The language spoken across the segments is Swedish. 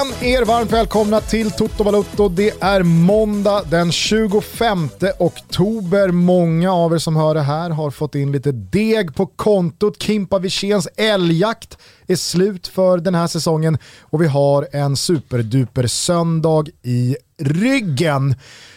igen er varmt välkomna till Toto Balutto. Det är måndag den 25 oktober. Många av er som hör det här har fått in lite deg på kontot. Kimpa Wirséns älgjakt är slut för den här säsongen och vi har en superduper söndag i ryggen.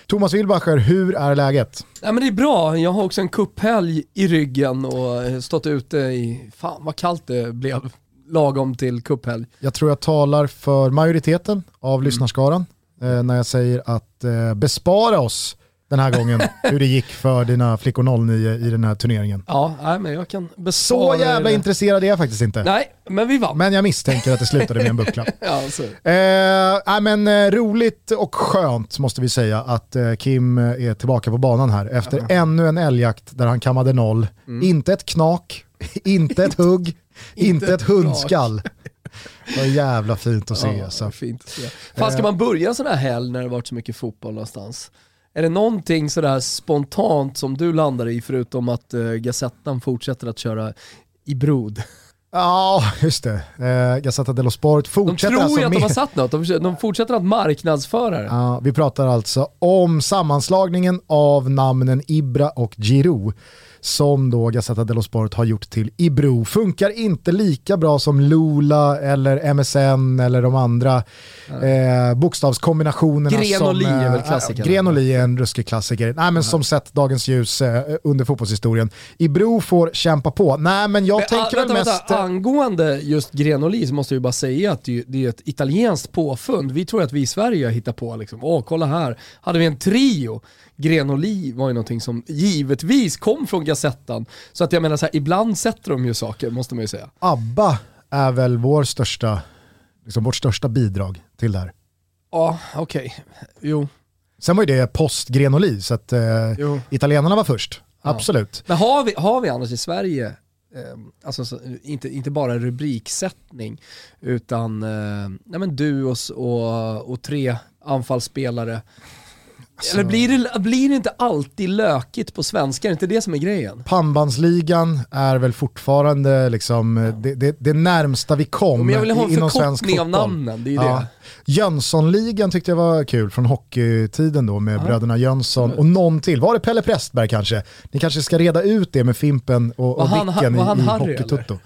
Thomas Wilbacher, hur är läget? Ja, men det är bra, jag har också en kupphelg i ryggen och stått ute i, fan vad kallt det blev lagom till kupphelg. Jag tror jag talar för majoriteten av mm. lyssnarskaran eh, när jag säger att eh, bespara oss den här gången hur det gick för dina flickor 09 i den här turneringen. Ja, nej, men jag kan Så jävla det. intresserad är jag faktiskt inte. Nej, men vi vann. Men jag misstänker att det slutade med en buckla. ja, så. Eh, nej, men, eh, roligt och skönt måste vi säga att eh, Kim är tillbaka på banan här efter ja. ännu en älgjakt där han kammade noll. Mm. Inte ett knak, inte ett hugg, inte ett hundskall. Vad jävla fint att se. Ja, alltså. fint att se. Fan, ska man börja en sån här helg när det varit så mycket fotboll någonstans? Är det någonting sådär spontant som du landar i förutom att uh, Gazettan fortsätter att köra i brod? Ja, just det. Eh, Gazzetta dello Sport fortsätter De tror alltså ju att med... de har satt något, de, de fortsätter att marknadsföra det. Ja, vi pratar alltså om sammanslagningen av namnen Ibra och Giroud som då Gazzetta dello Sport har gjort till Ibro. Funkar inte lika bra som Lula eller MSN eller de andra eh, bokstavskombinationerna. Grenoli som, är väl eh, klassiker? Grenoli är en ruskig klassiker. Nej, men mm. som sett dagens ljus eh, under fotbollshistorien. Ibro får kämpa på. Nej men jag men, tänker väl mest... Vänta, angående just Grenoli så måste jag bara säga att det är ett italienskt påfund. Vi tror att vi i Sverige har hittat på liksom, åh kolla här, hade vi en trio Grenoli var ju någonting som givetvis kom från Gazettan. Så att jag menar så här, ibland sätter de ju saker, måste man ju säga. ABBA är väl vår största, liksom vårt största bidrag till det här. Ja, okej. Okay. Jo. Sen var ju det post-Grenoli, så att eh, italienarna var först. Ja. Absolut. Men har vi, har vi annars i Sverige, eh, alltså så, inte, inte bara rubriksättning, utan eh, nej men duos och, och tre anfallsspelare Alltså... Eller blir det, blir det inte alltid lökigt på svenska? Är det inte det som är grejen? Pannbandsligan är väl fortfarande liksom ja. det, det, det, närmsta vi kom Men jag vill ha en förkortning av namnen, det är ja. det. Jönssonligan tyckte jag var kul från hockeytiden då med ja. bröderna Jönsson och någon till. Var det Pelle Prästberg kanske? Ni kanske ska reda ut det med Fimpen och, och Dicken i, i Hockeytutto.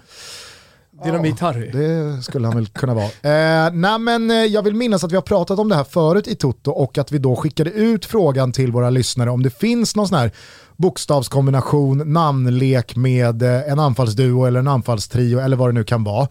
Dynamit-Harry. Ja, det skulle han väl kunna vara. Eh, nej men eh, jag vill minnas att vi har pratat om det här förut i Toto och att vi då skickade ut frågan till våra lyssnare om det finns någon sån här bokstavskombination, namnlek med eh, en anfallsduo eller en anfallstrio eller vad det nu kan vara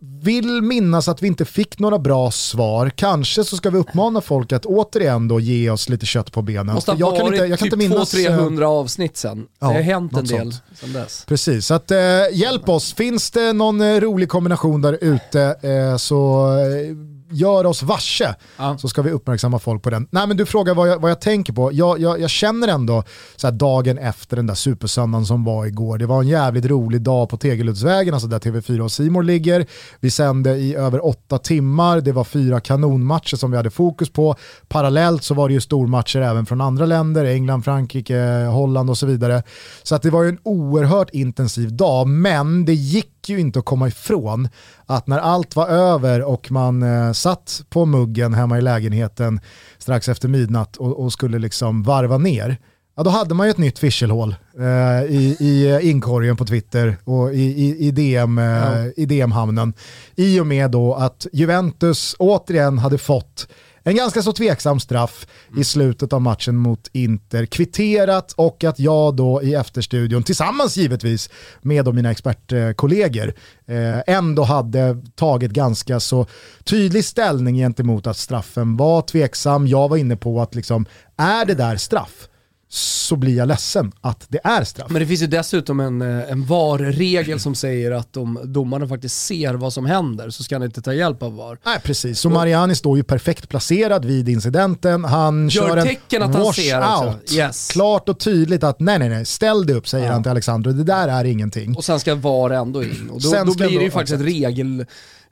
vill minnas att vi inte fick några bra svar. Kanske så ska vi uppmana folk att återigen då ge oss lite kött på benen. Måste ha varit inte, jag kan typ inte minnas, 200-300 eh, avsnitt sen. Ja, det har hänt en del sen dess. Precis, så att, eh, hjälp oss. Finns det någon eh, rolig kombination där ute eh, så eh, gör oss varse ja. så ska vi uppmärksamma folk på den. Nej men du frågar vad jag, vad jag tänker på. Jag, jag, jag känner ändå så dagen efter den där supersöndagen som var igår. Det var en jävligt rolig dag på Tegeluddsvägen, alltså där TV4 och Simor ligger. Vi sände i över åtta timmar, det var fyra kanonmatcher som vi hade fokus på. Parallellt så var det ju stormatcher även från andra länder, England, Frankrike, Holland och så vidare. Så att det var ju en oerhört intensiv dag, men det gick ju inte att komma ifrån att när allt var över och man eh, satt på muggen hemma i lägenheten strax efter midnatt och, och skulle liksom varva ner, ja då hade man ju ett nytt fishelhål eh, i, i inkorgen på Twitter och i, i, i, DM, eh, ja. i DM-hamnen. I och med då att Juventus återigen hade fått en ganska så tveksam straff i slutet av matchen mot Inter. Kvitterat och att jag då i efterstudion, tillsammans givetvis med då mina expertkollegor, eh, ändå hade tagit ganska så tydlig ställning gentemot att straffen var tveksam. Jag var inne på att liksom, är det där straff? Så blir jag ledsen att det är straff. Men det finns ju dessutom en, eh, en VAR-regel som säger att om domarna faktiskt ser vad som händer så ska han inte ta hjälp av VAR. Nej precis, så Mariani står ju perfekt placerad vid incidenten. Han Gör kör en att han ser out. Yes. Klart och tydligt att nej nej nej, ställ dig upp säger ja. han till Alexander. Det där är ingenting. Och sen ska VAR ändå in. Och då, då blir det ju faktiskt ett regel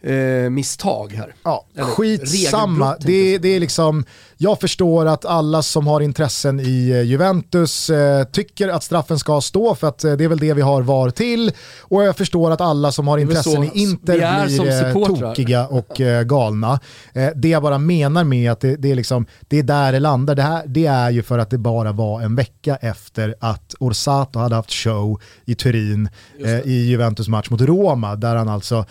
eh, misstag här. Ja, skitsamma. Det, det är liksom jag förstår att alla som har intressen i eh, Juventus eh, tycker att straffen ska stå för att eh, det är väl det vi har VAR till. Och jag förstår att alla som har intressen i Inter blir eh, tokiga och eh, galna. Eh, det jag bara menar med att det, det, är liksom, det är där det landar, det, här, det är ju för att det bara var en vecka efter att Orsato hade haft show i Turin i Juventus match mot Roma, där han alltså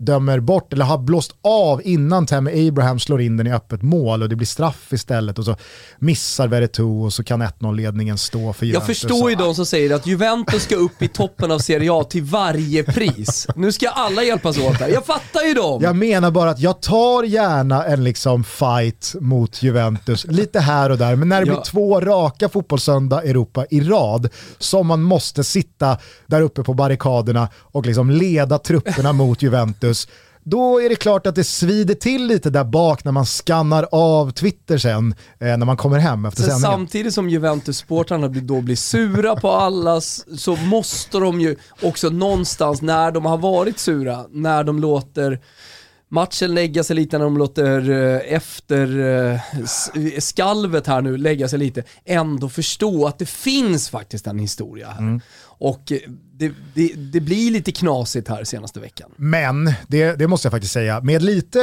dömer bort, eller har blåst av innan Tammy Abraham slår in den i öppet mål och det blir straff istället och så missar Veretout och så kan 1-0-ledningen stå för Juventus. Jag förstår ju de som säger att Juventus ska upp i toppen av Serie A till varje pris. Nu ska alla hjälpas åt här. Jag fattar ju dem. Jag menar bara att jag tar gärna en liksom fight mot Juventus lite här och där, men när det ja. blir två raka fotbollssöndag Europa i rad som man måste sitta där uppe på barrikaderna och liksom leda trupperna mot Juventus då är det klart att det svider till lite där bak när man skannar av Twitter sen eh, när man kommer hem efter sändningen. Samtidigt som Juventus-supportrarna då blir sura på allas så måste de ju också någonstans när de har varit sura, när de låter matchen lägga sig lite när de låter eh, efter eh, skalvet här nu lägga sig lite, ändå förstå att det finns faktiskt en historia här. Mm. Och det, det, det, blir lite knasigt här senaste veckan. Men, det, det måste jag faktiskt säga, med lite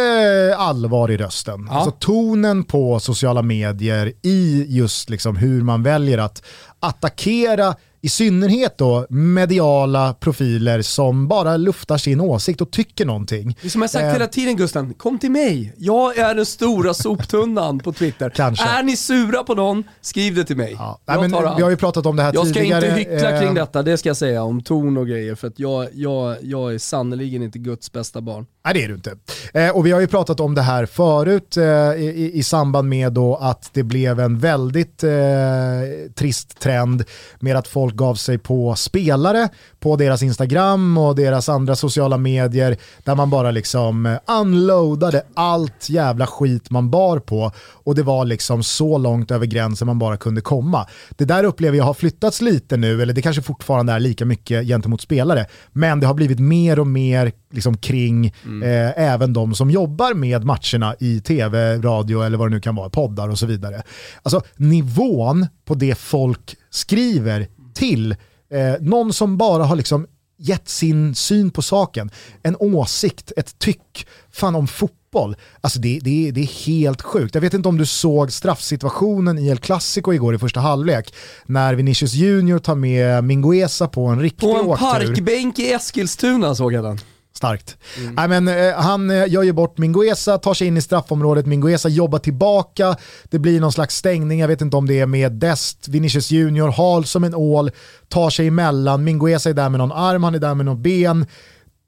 allvar i rösten. Ja. Alltså tonen på sociala medier i just liksom hur man väljer att attackera i synnerhet då mediala profiler som bara luftar sin åsikt och tycker någonting. Det som jag sagt eh, hela tiden Gusten, kom till mig. Jag är den stora soptunnan på Twitter. Kanske. Är ni sura på någon, skriv det till mig. Ja. Nej, men, vi har ju pratat om det här jag tidigare. Jag ska inte hyckla kring eh, detta, det ska jag säga, om ton och grejer. För att jag, jag, jag är sannerligen inte Guds bästa barn. Nej det är du inte. Eh, och vi har ju pratat om det här förut eh, i, i, samband med då att det blev en väldigt eh, trist trend med att folk gav sig på spelare på deras Instagram och deras andra sociala medier där man bara liksom eh, unloadade allt jävla skit man bar på och det var liksom så långt över gränsen man bara kunde komma. Det där upplever jag har flyttats lite nu, eller det kanske fortfarande är lika mycket gentemot spelare, men det har blivit mer och mer liksom kring mm eh, även de som jobbar med matcherna i tv, radio eller vad det nu kan vara, poddar och så vidare. Alltså nivån på det folk skriver till eh, någon som bara har liksom gett sin syn på saken, en åsikt, ett tyck, fan om fotboll. Alltså det, det, det är helt sjukt. Jag vet inte om du såg straffsituationen i El Clasico igår i första halvlek, när Vinicius Junior tar med Minguesa på en riktig åktur. På en parkbänk i Eskilstuna såg jag den. Starkt. Mm. Nej, men, eh, han eh, gör ju bort Minguesa, tar sig in i straffområdet, Minguesa jobbar tillbaka, det blir någon slags stängning, jag vet inte om det är med Dest, Vinicius Junior, hal som en ål, tar sig emellan, Minguesa är där med någon arm, han är där med någon ben.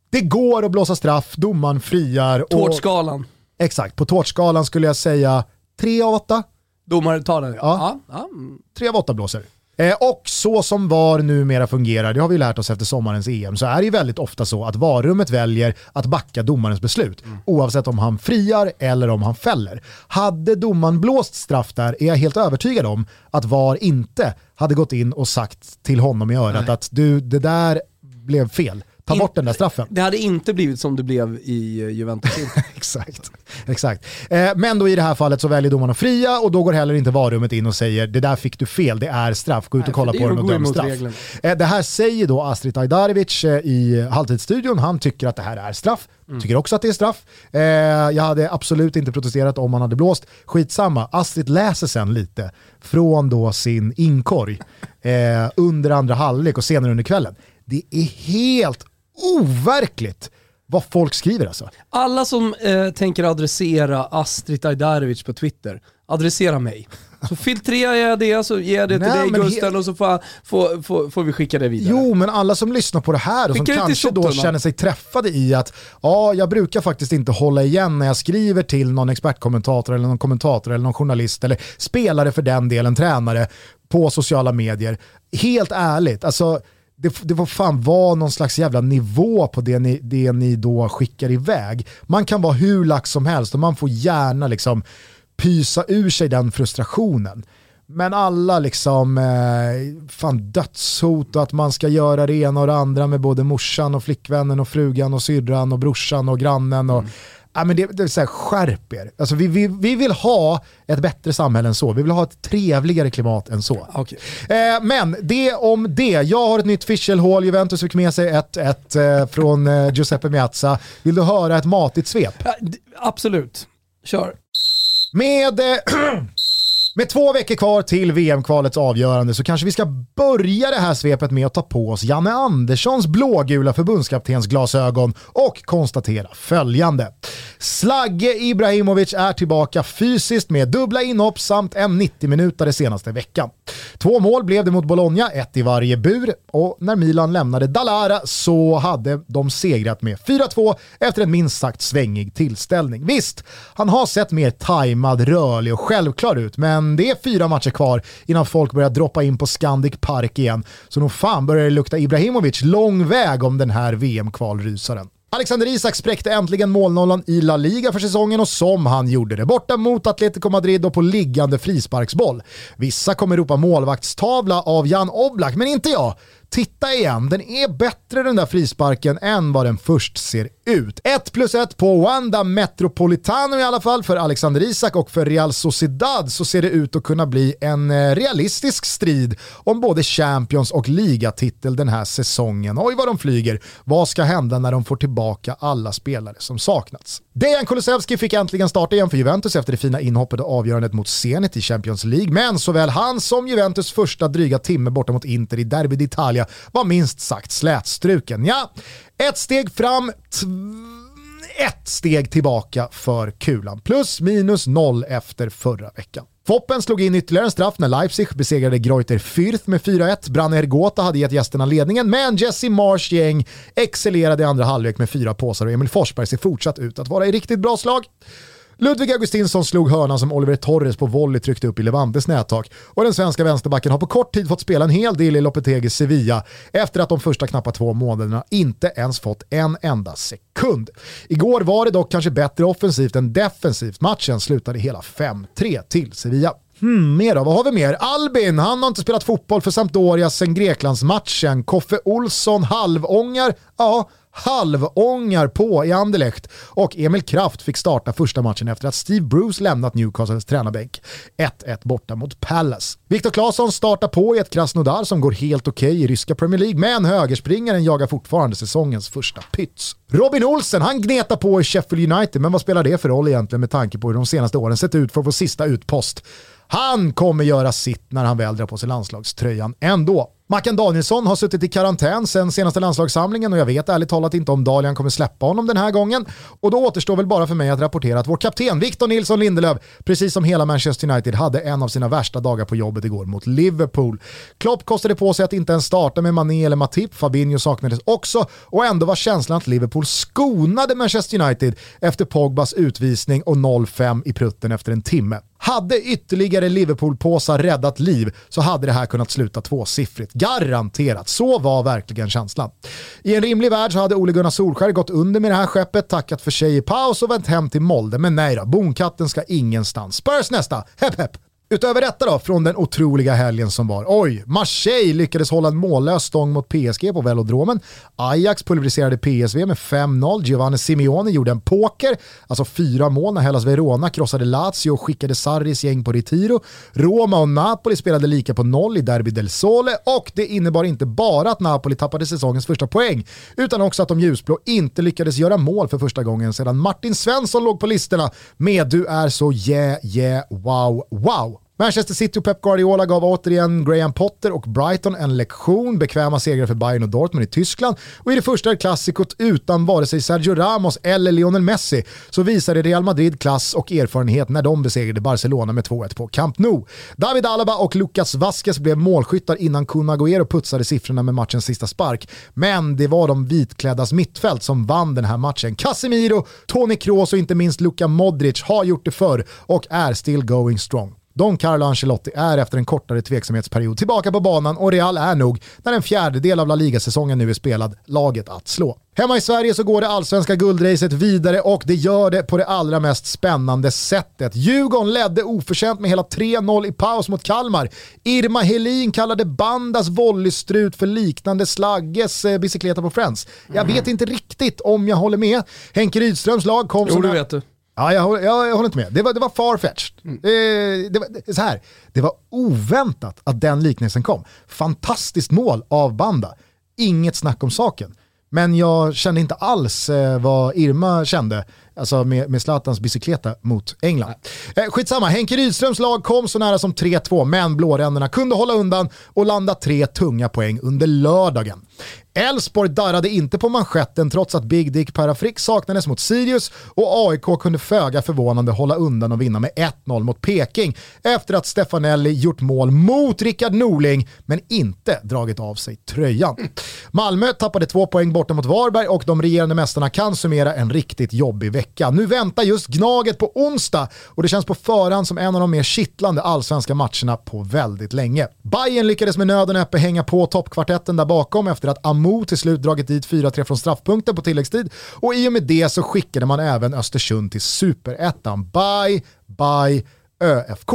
Det går att blåsa straff, domaren friar. Tårtskalan. Exakt, på tårtskalan skulle jag säga 3 av 8. Domaren tar den ja. ja. ja. 3 av 8 blåser. Eh, och så som VAR numera fungerar, det har vi lärt oss efter sommarens EM, så är det ju väldigt ofta så att VAR-rummet väljer att backa domarens beslut, mm. oavsett om han friar eller om han fäller. Hade domaren blåst straff där är jag helt övertygad om att VAR inte hade gått in och sagt till honom i örat Nej. att du, det där blev fel ta bort den där straffen. Det hade inte blivit som det blev i eh, Juventus. exakt. exakt. Eh, men då i det här fallet så väljer domarna fria och då går heller inte varummet in och säger det där fick du fel, det är straff, gå ut och kolla på den och döm straff. Eh, det här säger då Astrid Ajdarevic eh, i halvtidsstudion, han tycker att det här är straff. Mm. Tycker också att det är straff. Eh, jag hade absolut inte protesterat om han hade blåst. Skitsamma, Astrid läser sen lite från då sin inkorg eh, under andra halvlek och senare under kvällen. Det är helt overkligt vad folk skriver alltså. Alla som eh, tänker adressera Astrid Ajdarevic på Twitter, adressera mig. Så filtrerar jag det, så ger jag det Nej, till dig Gusten och så får, får, får, får, vi skicka det vidare. Jo, men alla som lyssnar på det här och som kanske då känner sig träffade i att ja, jag brukar faktiskt inte hålla igen när jag skriver till någon expertkommentator eller någon kommentator eller någon journalist eller spelare för den delen, tränare på sociala medier. Helt ärligt, alltså det, det får fan vara någon slags jävla nivå på det ni, det ni då skickar iväg. Man kan vara hur lax som helst och man får gärna liksom pysa ur sig den frustrationen. Men alla liksom, eh, fan dödshot och att man ska göra det ena och det andra med både morsan och flickvännen och frugan och syrran och brorsan och grannen. Och, mm ja, men det, det är så här, skärp er. Alltså, vi, vi, vi vill ha ett bättre samhälle än så. Vi vill ha ett trevligare klimat än så. Okay. Eh, men det om det. Jag har ett nytt fishelhål. Juventus fick med sig ett, ett eh, från eh, Giuseppe Miazza. Vill du höra ett matigt svep? Ja, absolut. Kör. Med... Med två veckor kvar till VM-kvalets avgörande så kanske vi ska börja det här svepet med att ta på oss Janne Anderssons blågula förbundskaptensglasögon och konstatera följande. Slagge Ibrahimovic är tillbaka fysiskt med dubbla inhopp samt en 90-minutare senaste veckan. Två mål blev det mot Bologna, ett i varje bur och när Milan lämnade Dalara så hade de segrat med 4-2 efter en minst sagt svängig tillställning. Visst, han har sett mer tajmad, rörlig och självklar ut men det är fyra matcher kvar innan folk börjar droppa in på Scandic Park igen så nog fan börjar det lukta Ibrahimovic lång väg om den här VM-kvalrysaren. Alexander Isak spräckte äntligen målnollan i La Liga för säsongen och som han gjorde det. Borta mot Atletico Madrid och på liggande frisparksboll. Vissa kommer ropa målvaktstavla av Jan Oblak, men inte jag. Titta igen, den är bättre den där frisparken än vad den först ser ut. 1 plus 1 på Wanda Metropolitano i alla fall för Alexander Isak och för Real Sociedad så ser det ut att kunna bli en eh, realistisk strid om både Champions och ligatitel den här säsongen. Oj vad de flyger. Vad ska hända när de får tillbaka alla spelare som saknats? Dejan Kulusevski fick äntligen starta igen för Juventus efter det fina inhoppet och avgörandet mot Zenit i Champions League, men såväl han som Juventus första dryga timme borta mot Inter i Derby d'Italia var minst sagt slätstruken. Ja, ett steg fram, ett steg tillbaka för kulan. Plus minus noll efter förra veckan. Foppen slog in ytterligare en straff när Leipzig besegrade Greuter Fürth med 4-1. Branner Ergota hade gett gästerna ledningen, men Jesse Mars gäng excellerade i andra halvlek med fyra påsar och Emil Forsberg ser fortsatt ut att vara i riktigt bra slag. Ludvig Augustinsson slog hörnan som Oliver Torres på volley tryckte upp i Levantes nättak och den svenska vänsterbacken har på kort tid fått spela en hel del i Lopetegis Sevilla efter att de första knappt två månaderna inte ens fått en enda sekund. Igår var det dock kanske bättre offensivt än defensivt. Matchen slutade hela 5-3 till Sevilla. Hmm, mer då? Vad har vi mer? Albin, han har inte spelat fotboll för Sampdoria sedan Greklandsmatchen. Koffe Olsson halvångar, ja, halvångar på i Anderlecht och Emil Kraft fick starta första matchen efter att Steve Bruce lämnat Newcastles tränarbänk. 1-1 borta mot Palace. Viktor Claesson startar på i ett Krasnodar som går helt okej okay i ryska Premier League, men högerspringaren jagar fortfarande säsongens första pyts. Robin Olsen, han gnetar på i Sheffield United, men vad spelar det för roll egentligen med tanke på hur de senaste åren sett ut för vår sista utpost? Han kommer göra sitt när han väl drar på sig landslagströjan ändå. Mackan Danielsson har suttit i karantän sen senaste landslagssamlingen och jag vet ärligt talat inte om Dalian kommer släppa honom den här gången. Och då återstår väl bara för mig att rapportera att vår kapten Victor Nilsson Lindelöf, precis som hela Manchester United, hade en av sina värsta dagar på jobbet igår mot Liverpool. Klopp kostade på sig att inte ens starta med Mané eller Matip, Fabinho saknades också och ändå var känslan att Liverpool skonade Manchester United efter Pogbas utvisning och 0-5 i prutten efter en timme. Hade ytterligare Liverpool-påsar räddat liv så hade det här kunnat sluta tvåsiffrigt. Garanterat, så var verkligen känslan. I en rimlig värld så hade Ole Gunnar Solskär gått under med det här skeppet, tackat för sig i paus och vänt hem till Molde. Men nej då, bonkatten ska ingenstans. Spurs nästa, hepp hepp! Utöver detta då, från den otroliga helgen som var. Oj, Marseille lyckades hålla en mållös stång mot PSG på velodromen. Ajax pulveriserade PSV med 5-0. Giovanni Simeone gjorde en poker, alltså fyra mål när Hellas Verona krossade Lazio och skickade Sarris gäng på retiro. Roma och Napoli spelade lika på noll i Derby del Sole och det innebar inte bara att Napoli tappade säsongens första poäng, utan också att de ljusblå inte lyckades göra mål för första gången sedan Martin Svensson låg på listorna med “Du är så yeah, yeah, wow, wow”. Manchester City och Pep Guardiola gav återigen Graham Potter och Brighton en lektion, bekväma segrar för Bayern och Dortmund i Tyskland och i det första klassikot utan vare sig Sergio Ramos eller Lionel Messi så visade Real Madrid klass och erfarenhet när de besegrade Barcelona med 2-1 på Camp Nou. David Alaba och Lucas Vasquez blev målskyttar innan Kun Agüero putsade siffrorna med matchens sista spark. Men det var de vitkläddas mittfält som vann den här matchen. Casemiro, Toni Kroos och inte minst Luka Modric har gjort det förr och är still going strong. Don Carlo Ancelotti är efter en kortare tveksamhetsperiod tillbaka på banan och Real är nog, när en fjärdedel av La Liga-säsongen nu är spelad, laget att slå. Hemma i Sverige så går det allsvenska guldracet vidare och det gör det på det allra mest spännande sättet. Djurgården ledde oförtjänt med hela 3-0 i paus mot Kalmar. Irma Helin kallade Bandas volleystrut för liknande Slagges eh, bicykleta på Friends. Jag vet inte riktigt om jag håller med. Henke Rydströms lag kom... Jo, det vet du. Ja, jag, jag, jag håller inte med. Det var, det var farfetched. Mm. Eh, det, var, så här, det var oväntat att den liknelsen kom. Fantastiskt mål av Banda. Inget snack om saken. Men jag kände inte alls eh, vad Irma kände alltså med, med Zlatans bicykleta mot England. Eh, skitsamma, Henke Rydströms lag kom så nära som 3-2, men blåränderna kunde hålla undan och landa tre tunga poäng under lördagen. Elfsborg darrade inte på manschetten trots att Big Dick Parafrick saknades mot Sirius och AIK kunde föga förvånande hålla undan och vinna med 1-0 mot Peking efter att Stefanelli gjort mål mot Rickard Norling men inte dragit av sig tröjan. Malmö tappade två poäng borta mot Varberg och de regerande mästarna kan summera en riktigt jobbig vecka. Nu väntar just Gnaget på onsdag och det känns på förhand som en av de mer kittlande allsvenska matcherna på väldigt länge. Bayern lyckades med nöden och hänga på toppkvartetten där bakom efter att Amo till slut dragit dit 4-3 från straffpunkten på tilläggstid och i och med det så skickade man även Östersund till superettan. Bye, bye, ÖFK.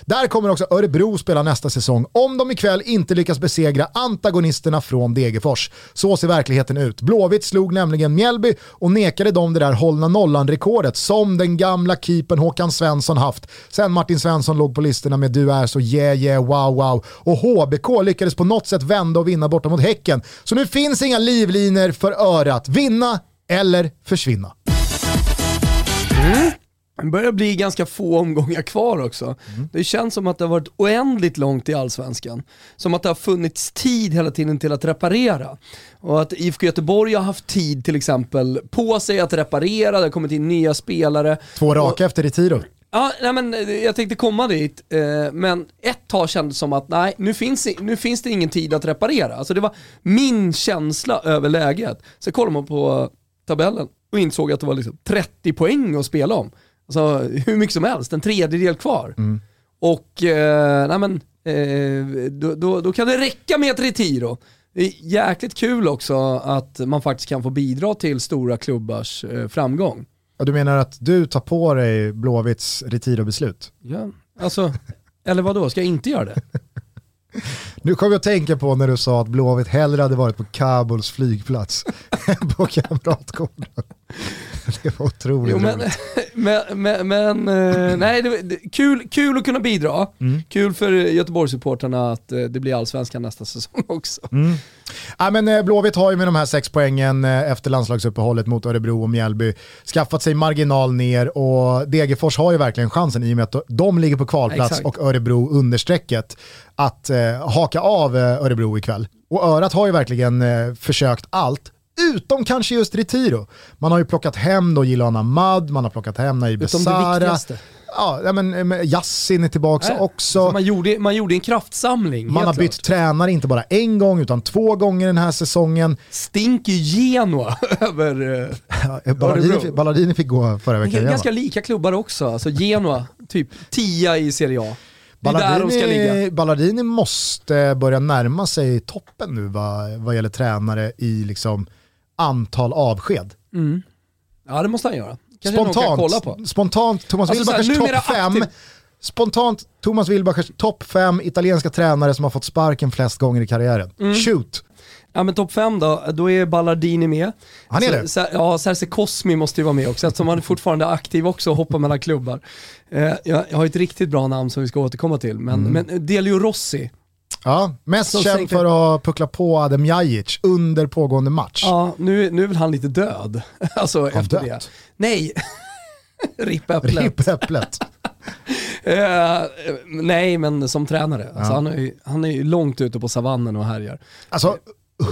Där kommer också Örebro spela nästa säsong om de ikväll inte lyckas besegra antagonisterna från Degerfors. Så ser verkligheten ut. Blåvitt slog nämligen Mjällby och nekade dem det där hållna nollan-rekordet som den gamla keepern Håkan Svensson haft sen Martin Svensson låg på listorna med du är så yeah yeah wow wow och HBK lyckades på något sätt vända och vinna borta mot Häcken. Så nu finns inga livlinor för örat. Vinna eller försvinna. Mm. Det börjar bli ganska få omgångar kvar också. Mm. Det känns som att det har varit oändligt långt i allsvenskan. Som att det har funnits tid hela tiden till att reparera. Och att IFK Göteborg har haft tid till exempel på sig att reparera, det har kommit in nya spelare. Två raka och, efter Retiro. Ja, nej men jag tänkte komma dit, eh, men ett tag kändes som att nej, nu finns, nu finns det ingen tid att reparera. Alltså det var min känsla över läget. Så kollade man på tabellen och insåg att det var liksom 30 poäng att spela om. Alltså hur mycket som helst, en tredjedel kvar. Mm. Och eh, nej men, eh, då, då, då, kan det räcka med ett retiro. Det är jäkligt kul också att man faktiskt kan få bidra till stora klubbars eh, framgång. Ja, du menar att du tar på dig Blåvitts retiro-beslut? Ja, alltså, eller vad då? ska jag inte göra det? Nu kom jag att tänka på när du sa att Blåvitt hellre hade varit på Kabuls flygplats än på Kamratgården. Det var otroligt jo, men, men, men, men eh, nej, det, det, kul, kul att kunna bidra. Mm. Kul för Göteborgssupportrarna att eh, det blir allsvenskan nästa säsong också. Mm. Ja, men eh, Blåvitt har ju med de här sex poängen efter landslagsuppehållet mot Örebro och Mjällby skaffat sig marginal ner och Degerfors har ju verkligen chansen i och med att de ligger på kvalplats ja, och Örebro understrecket att eh, haka av Örebro ikväll. Och Örat har ju verkligen eh, försökt allt Utom kanske just Retiro. Man har ju plockat hem då Jilan Ahmad, man har plockat hem Nair Besara. Ja, men Yassin är tillbaka Nej, också. Man gjorde, man gjorde en kraftsamling. Man har bytt klart. tränare inte bara en gång utan två gånger den här säsongen. Stinker Genoa över ja, Ballardini, Ballardini fick gå förra veckan. Ganska lika klubbar också, alltså Genoa, typ tia i Serie A. Ballardini, Ballardini måste börja närma sig toppen nu vad, vad gäller tränare i liksom antal avsked. Mm. Ja det måste han göra. Kanske spontant, kolla på. spontant Thomas alltså, Wilbachers topp fem Spontant Thomas Wilbachers topp fem italienska tränare som har fått sparken flest gånger i karriären. Mm. Shoot! Ja men topp fem då, då är Ballardini med. Han är det? Så, ja, Serse Cosmi måste ju vara med också eftersom han är fortfarande aktiv också och hoppar mellan klubbar. Eh, jag, jag, har ett riktigt bra namn som vi ska återkomma till, men, mm. men Delio Rossi, Ja, mest känd för att puckla på Adem Jajic under pågående match. Ja, nu, nu är väl han lite död. alltså han efter dött. det. Nej, ripp äpplet. Ripp äpplet. uh, nej, men som tränare. Alltså, ja. han, är ju, han är ju långt ute på savannen och härjar. Alltså,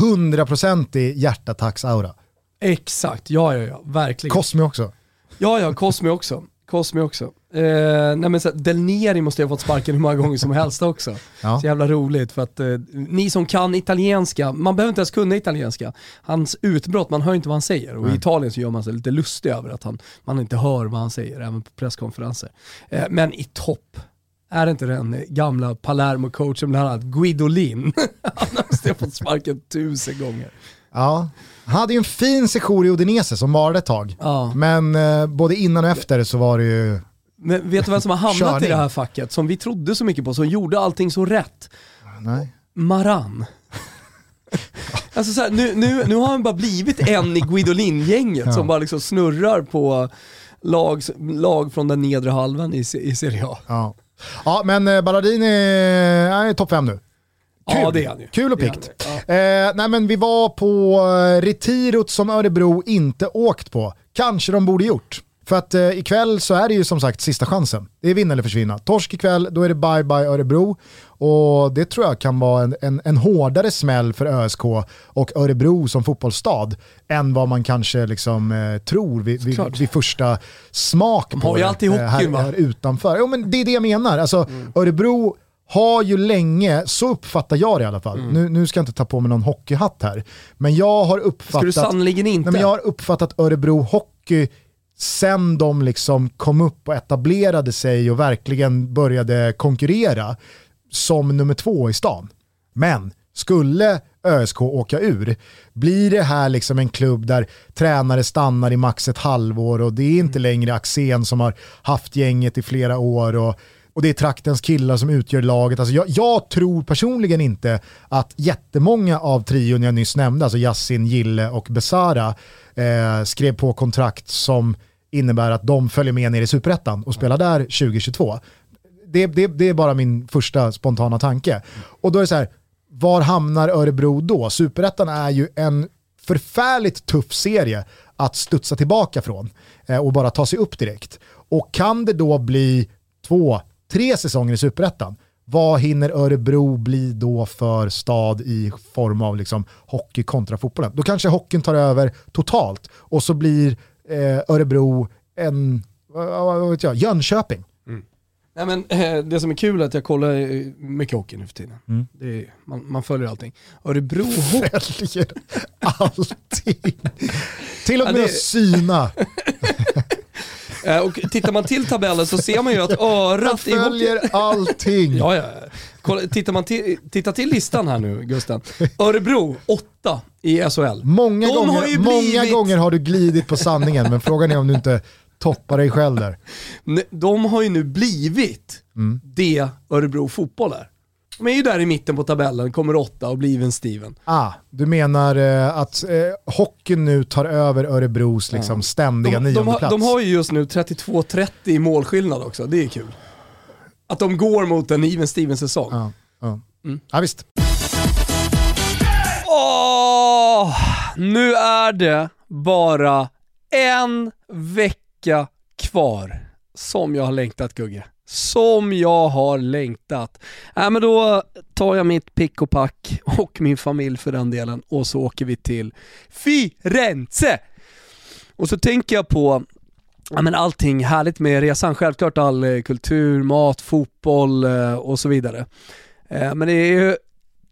hundraprocentig hjärtattacksaura. Exakt, ja ja ja, verkligen. Cosmi också. Ja ja, Cosmi också. Cosmi också. Eh, nej men så, Del Neri måste ju ha fått sparken hur många gånger som helst också. Ja. Så jävla roligt för att eh, ni som kan italienska, man behöver inte ens kunna italienska. Hans utbrott, man hör inte vad han säger och i Italien så gör man sig lite lustig över att han, man inte hör vad han säger, även på presskonferenser. Eh, men i topp, Är det inte den gamla Palermo-coachen bland annat, Guidolin? Han har fått sparken tusen gånger. Ja, han hade ju en fin sejour i Udinese som varade ett tag. Ja. Men eh, både innan och efter så var det ju Men vet du vem som har hamnat körning. i det här facket, som vi trodde så mycket på, som gjorde allting så rätt? Nej. Maran. alltså så här, nu, nu, nu har han bara blivit en i Guidolin-gänget ja. som bara liksom snurrar på lag, lag från den nedre halvan i, i Serie A. Ja, ja men eh, Balladini är topp 5 nu. Kul. Ja, det är han ju. Kul och pikt. Ja. Eh, nej men vi var på eh, Retirot som Örebro inte åkt på. Kanske de borde gjort. För att eh, ikväll så är det ju som sagt sista chansen. Det är vinna eller försvinna. Torsk ikväll, då är det bye bye Örebro. Och det tror jag kan vara en, en, en hårdare smäll för ÖSK och Örebro som fotbollsstad än vad man kanske liksom, eh, tror vid, vid, vid, första smak De har ju alltid hockeyn här, här utanför. Jo, men det är det jag menar. Alltså, mm. Örebro har ju länge, så uppfattar jag det i alla fall, mm. nu, nu ska jag inte ta på mig någon hockeyhatt här, men jag har uppfattat, ska du inte? Nej, men jag har uppfattat Örebro Hockey sen de liksom kom upp och etablerade sig och verkligen började konkurrera som nummer två i stan. Men skulle ÖSK åka ur, blir det här liksom en klubb där tränare stannar i max ett halvår och det är inte längre Axén som har haft gänget i flera år och och det är traktens killar som utgör laget. Alltså jag, jag, tror personligen inte att jättemånga av trion jag nyss nämnde, alltså Yassin, Gille och Besara, eh, skrev på kontrakt som innebär att de följer med ner i superettan och spelar där 2022. Det, det, det är bara min första spontana tanke. Och då är det så här, var hamnar Örebro då? Superettan är ju en förfärligt tuff serie att studsa tillbaka från eh, och bara ta sig upp direkt. Och kan det då bli två, tre säsonger i superettan, vad hinner Örebro bli då för stad i form av liksom hockey kontra fotbollen? Då kanske hockeyn tar över totalt och så blir Örebro en, vad vet jag, Jönköping. Mm. Nej, men, eh, det som är kul är att jag kollar eh, mycket hockey nu för tiden. Mm. Är, man, man, följer allting. Örebro Följer allting. Till och med ja, det... syna. Eh, och tittar man till tabellen så ser man ju att örat i följer allting. ja, ja. Kolla, tittar man till, titta till listan här nu Gusten. Örebro, 8 i SHL. Många, gånger, blivit... många gånger har du glidit på sanningen, men frågan är om du inte toppar dig själv där. De har ju nu blivit mm. det Örebro fotboll är. De är ju där i mitten på tabellen, kommer åtta och blir even Steven. Ah, du menar eh, att eh, hockeyn nu tar över Örebros liksom, ja. ständiga de, nionde de, plats? De har ju just nu 32-30 i målskillnad också, det är kul. Att de går mot en even Steven-säsong. Ja, ja. Mm. ja, visst. Åh, nu är det bara en vecka kvar som jag har längtat Gugge som jag har längtat. Äh, men då tar jag mitt pick och pack och min familj för den delen och så åker vi till Firenze! Och så tänker jag på ja, men allting härligt med resan, självklart all eh, kultur, mat, fotboll eh, och så vidare. Eh, men det är ju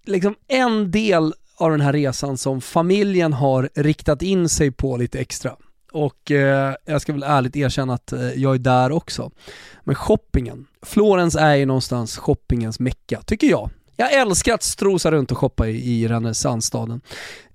liksom en del av den här resan som familjen har riktat in sig på lite extra och eh, jag ska väl ärligt erkänna att eh, jag är där också. Men shoppingen, Florens är ju någonstans shoppingens mecka, tycker jag. Jag älskar att strosa runt och shoppa i, i renässansstaden.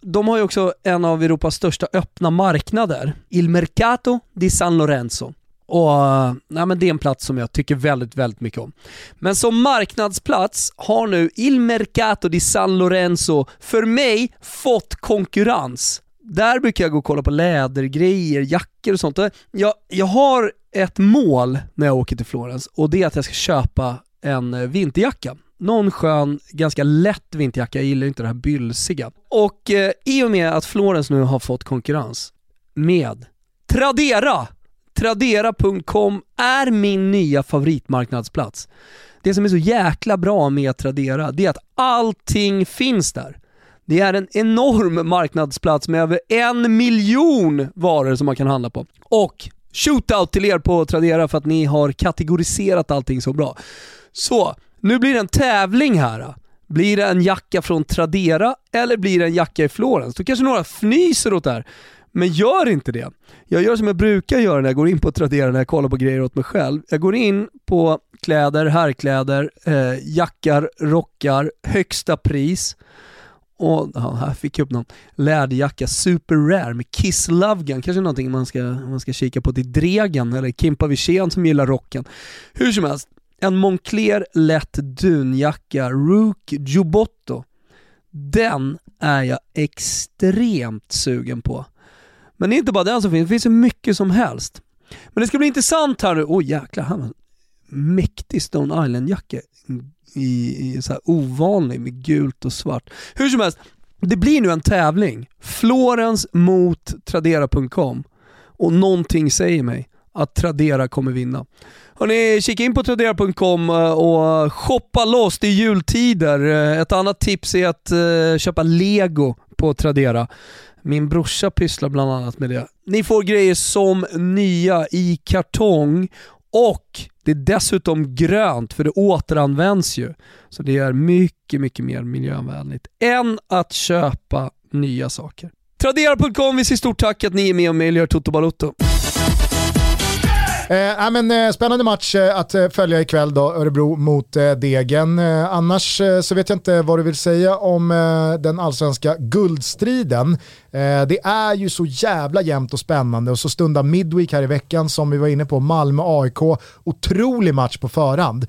De har ju också en av Europas största öppna marknader, Il Mercato di San Lorenzo. Och eh, nej, men det är en plats som jag tycker väldigt, väldigt mycket om. Men som marknadsplats har nu Il Mercato di San Lorenzo för mig fått konkurrens där brukar jag gå och kolla på lädergrejer, jackor och sånt. Jag, jag har ett mål när jag åker till Florens och det är att jag ska köpa en eh, vinterjacka. Någon skön, ganska lätt vinterjacka, jag gillar inte det här bylsiga. Och eh, i och med att Florens nu har fått konkurrens med Tradera, Tradera.com är min nya favoritmarknadsplats. Det som är så jäkla bra med Tradera, det är att allting finns där. Det är en enorm marknadsplats med över en miljon varor som man kan handla på. Och shootout till er på Tradera för att ni har kategoriserat allting så bra. Så, nu blir det en tävling här. Blir det en jacka från Tradera eller blir det en jacka i Florens? Då kanske några fnyser åt det här. Men gör inte det. Jag gör som jag brukar göra när jag går in på Tradera när jag kollar på grejer åt mig själv. Jag går in på kläder, herrkläder, eh, jackar, rockar, högsta pris. Och ja, här fick jag upp någon läderjacka, super rare med Kiss Love Gun, kanske någonting man ska, man ska kika på till Dregen eller Kimpa Wirsén som gillar rocken. Hur som helst, en Moncler lätt dunjacka, Rook Giubotto. Den är jag extremt sugen på. Men det är inte bara den som finns, det finns så mycket som helst. Men det ska bli intressant här nu. Oj oh, jäklar, han har mäktig Stone Island-jacka i, i så här ovanlig med gult och svart. Hur som helst, det blir nu en tävling. Florens mot Tradera.com och någonting säger mig att Tradera kommer vinna. Hörrni, kika in på Tradera.com eh, och shoppa loss, det är jultider. Eh, ett annat tips är att eh, köpa lego på Tradera. Min brorsa pysslar bland annat med det. Ni får grejer som nya i kartong och det är dessutom grönt för det återanvänds ju. Så det är mycket, mycket mer miljövänligt än att köpa nya saker. Tradera.com, vi säger stort tack att ni är med och möjliggör Toto Balotto. Eh, men, eh, spännande match eh, att eh, följa ikväll då, Örebro mot eh, Degen. Eh, annars eh, så vet jag inte vad du vill säga om eh, den allsvenska guldstriden. Eh, det är ju så jävla jämnt och spännande och så stundar Midweek här i veckan som vi var inne på, Malmö-AIK. Otrolig match på förhand.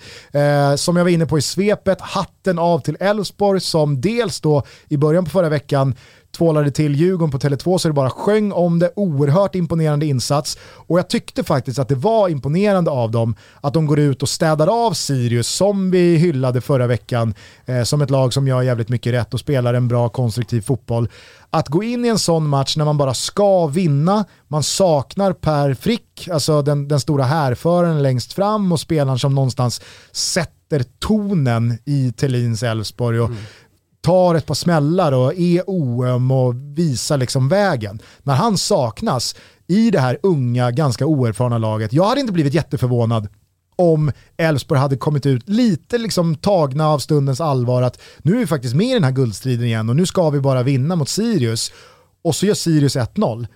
som jag var inne på i svepet, hatten av till Elfsborg som dels då i början på förra veckan tvålade till Djurgården på Tele2 så det bara sjöng om det, oerhört imponerande insats. Och jag tyckte faktiskt att det var imponerande av dem att de går ut och städar av Sirius som vi hyllade förra veckan eh, som ett lag som gör jävligt mycket rätt och spelar en bra konstruktiv fotboll. Att gå in i en sån match när man bara ska vinna, man saknar Per Frick, alltså den, den stora härföraren längst fram och spelaren som någonstans sätter tonen i Tellins Elfsborg. Och mm tar ett par smällar och är oöm och visar liksom vägen. När han saknas i det här unga, ganska oerfarna laget, jag hade inte blivit jätteförvånad om Elfsborg hade kommit ut lite liksom tagna av stundens allvar att nu är vi faktiskt med i den här guldstriden igen och nu ska vi bara vinna mot Sirius. Och så gör Sirius 1-0.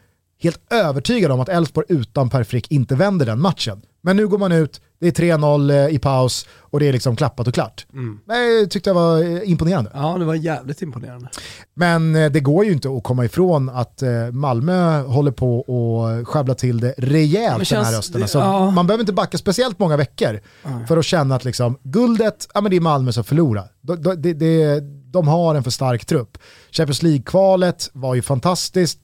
Helt övertygad om att Elfsborg utan Per Frick inte vänder den matchen. Men nu går man ut, det är 3-0 eh, i paus och det är liksom klappat och klart. Mm. Jag tyckte jag var eh, imponerande. Ja, det var jävligt imponerande. Men eh, det går ju inte att komma ifrån att Malmö håller på att sjabbla till det rejält det den här hösten. Alltså, ja. Man behöver inte backa speciellt många veckor mm. för att känna att liksom, guldet, ja men det är Malmö som förlorar. De, de, de, de har en för stark trupp. Champions League-kvalet var ju fantastiskt,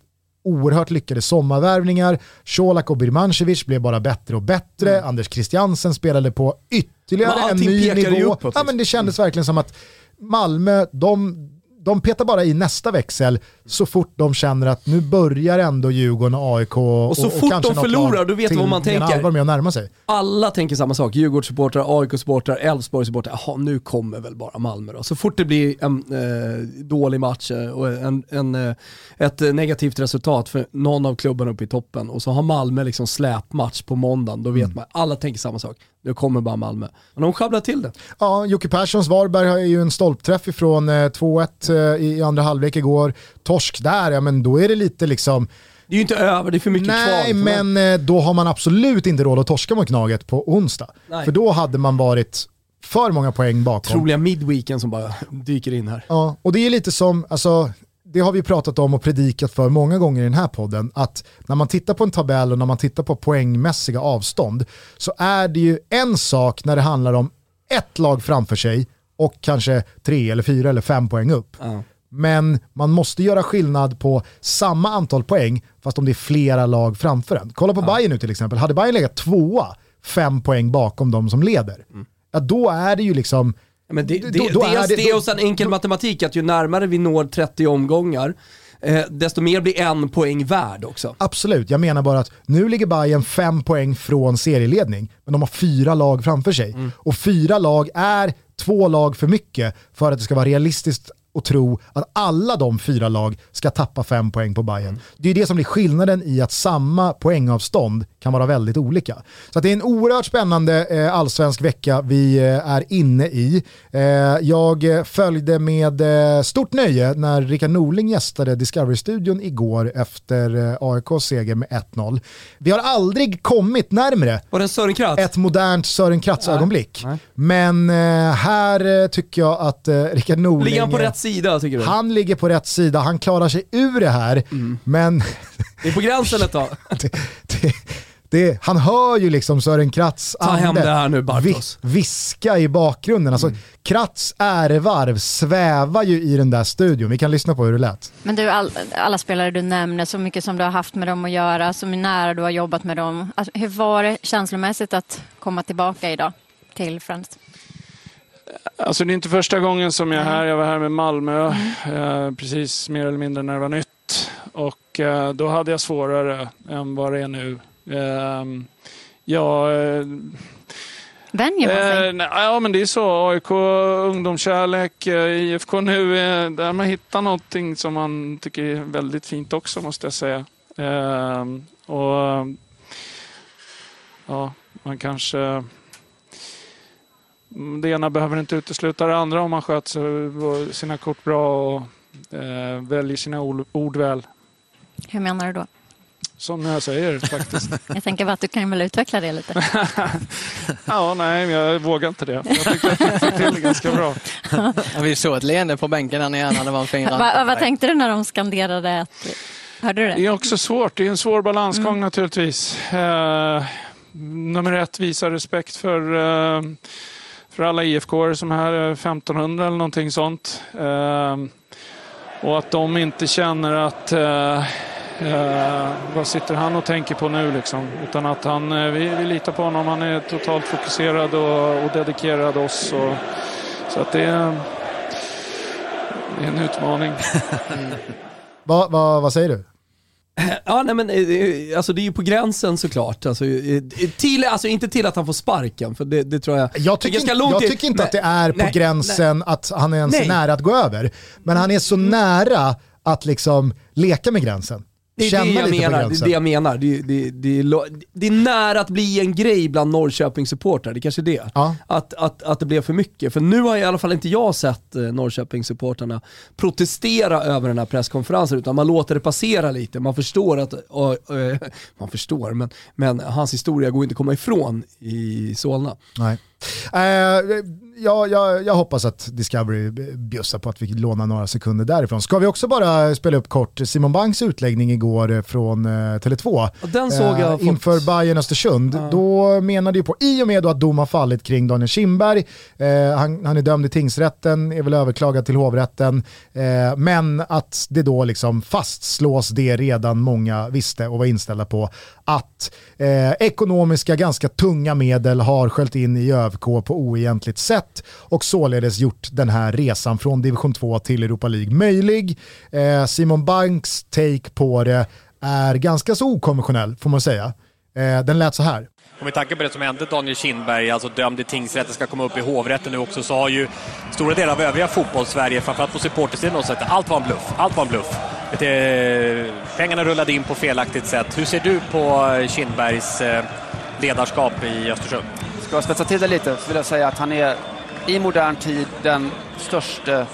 oerhört lyckade sommarvärvningar. Colak och Birmancevic blev bara bättre och bättre. Mm. Anders Christiansen spelade på ytterligare en ny nivå. Uppåt, ja, men det liksom. kändes verkligen som att Malmö, de, de petar bara i nästa växel så fort de känner att nu börjar ändå Djurgården och AIK och, och så fort och de förlorar, då vet vad man tänker. Med att närma sig. Alla tänker samma sak. Djurgårdssupportrar, AIK-supportrar, Elfsborg-supportrar. Jaha, nu kommer väl bara Malmö då. Så fort det blir en eh, dålig match eh, och en, en, eh, ett negativt resultat för någon av klubbarna uppe i toppen och så har Malmö liksom släpmatch på måndagen, då vet mm. man. Alla tänker samma sak. Nu kommer bara Malmö. Men de sjabblar till det. Ja, Jocke Perssons Varberg har ju en stolpträff ifrån 2-1 eh, eh, i andra halvlek igår. Torsk där, ja men då är det lite liksom det är ju inte över, det är för mycket Nej, kvar. Nej, men eh, då har man absolut inte råd att torska mot Gnaget på onsdag. Nej. För då hade man varit för många poäng bakom. Troliga midweeken som bara dyker in här. Ja, och det är lite som, alltså, det har vi pratat om och predikat för många gånger i den här podden, att när man tittar på en tabell och när man tittar på poängmässiga avstånd så är det ju en sak när det handlar om ett lag framför sig och kanske tre eller fyra eller fem poäng upp. Ja. Men man måste göra skillnad på samma antal poäng fast om det är flera lag framför en. Kolla på ja. Bayern nu till exempel, hade Bayern legat tvåa fem poäng bakom de som leder, mm. ja då är det ju liksom men det, det, då, då dels det, det och sen enkel matematik, att ju närmare vi når 30 omgångar, eh, desto mer blir en poäng värd också. Absolut, jag menar bara att nu ligger Bayern fem poäng från serieledning, men de har fyra lag framför sig. Mm. Och fyra lag är två lag för mycket för att det ska vara realistiskt och tro att alla de fyra lag ska tappa fem poäng på Bayern. Det är det som blir skillnaden i att samma poängavstånd kan vara väldigt olika. Så det är en oerhört spännande eh, allsvensk vecka vi eh, är inne i. Eh, jag följde med eh, stort nöje när Rickard Norling gästade Discovery-studion igår efter eh, AIKs seger med 1-0. Vi har aldrig kommit närmre ett modernt Sören Kratz-ögonblick. Men eh, här tycker jag att Rickard Norling... Ligger han på rätt sida tycker du? Han ligger på rätt sida, han klarar sig ur det här. Mm. Men Det är på gränsen ett tag. det, det, det, han hör ju liksom Sören Kratz Ta hem det här nu Bartos. vi, viska i bakgrunden. Alltså, Mm. Kratz ärevarv svävar ju i den där studion. Vi kan lyssna på hur det lät. Men du, all, alla spelare du nämner, så mycket som du har haft med dem att göra, så nära du har jobbat med dem. Alltså, hur var det känslomässigt att komma tillbaka idag till Friends? Alltså det är inte första gången som jag är här. Jag var här med Malmö eh, precis mer eller mindre när det var nytt. Och eh, då hade jag svårare än vad det är nu. Eh, ja, eh, Vänjer man sig? eh, nej, ja, men det är så. AIK, ungdomskärlek, IFK nu. Eh, där man hittar någonting som man tycker är väldigt fint också måste jag säga. Eh, och ja, man kanske Mm, det ena behöver inte utesluta det andra om man sköter sina kort bra och eh, väljer sina ord, ord väl. Hur menar du då? Som jag säger faktiskt. Jag tänker bara att du kan väl utveckla det lite. ja, nej, jag vågar inte det. Jag tycker att jag fick till det ganska bra. Ja, vi såg ett leende på bänken där nere när det var en fin Va, vad tänkte du när de skanderade? Att, hörde du Det det? är också svårt. Det är en svår balansgång naturligtvis. Eh, nummer ett, visa respekt för, eh, för alla IFK som är här, eh, är 1500 eller någonting sånt. Ehm, och att de inte känner att eh, eh, vad sitter han och tänker på nu liksom. Utan att han, eh, vi, vi litar på honom. Han är totalt fokuserad och, och dedikerad oss. Och, så att det är, det är en utmaning. Va, va, vad säger du? Ja, nej men eh, alltså det är ju på gränsen såklart. Alltså, eh, till, alltså inte till att han får sparken, för det, det tror jag... Jag tycker, inte, jag till- tycker inte Nej, att det är på nej, gränsen att han är ens Nej. nära att gå över. Men han är så nära att liksom leka med gränsen. Det är Känna det jag menar. Det är det jag menar. Det, det, det, det är nära att bli en grej bland Norrköpings-supportrar, det kanske är det. Ja. Att, att, att det blev för mycket. För nu har i alla fall inte jag sett eh, Norrköpings-supportrarna protestera över den här presskonferensen, utan man låter det passera lite. Man förstår att, och, och, man förstår, men, men hans historia går inte att komma ifrån i Solna. Nej. Eh, jag, jag, jag hoppas att Discovery bjussar på att vi lånar några sekunder därifrån. Ska vi också bara spela upp kort Simon Banks utläggning igår eh, från eh, Tele2? Och den såg jag fått- Inför Bayern Östersund. Då menade ju på, i och med då att dom har fallit kring Daniel Kindberg, eh, han, han är dömd i tingsrätten, är väl överklagad till hovrätten, eh, men att det då liksom fastslås det redan många visste och var inställda på, att eh, ekonomiska ganska tunga medel har sköljt in i ÖFK på oegentligt sätt och således gjort den här resan från division 2 till Europa League möjlig. Eh, Simon Banks take på det är ganska så okonventionell får man säga. Eh, den lät så här. Och med tanke på det som hände Daniel Kindberg, alltså dömd i tingsrätten, ska komma upp i hovrätten nu också, så har ju stora delar av övriga fotbollssverige, framförallt på supportersidan, sagt att allt var en bluff. Allt var en bluff. Det, eh, pengarna rullade in på felaktigt sätt. Hur ser du på Kindbergs eh, ledarskap i Östersund? Ska spetsa till det lite så vill jag säga att han är i modern tid den största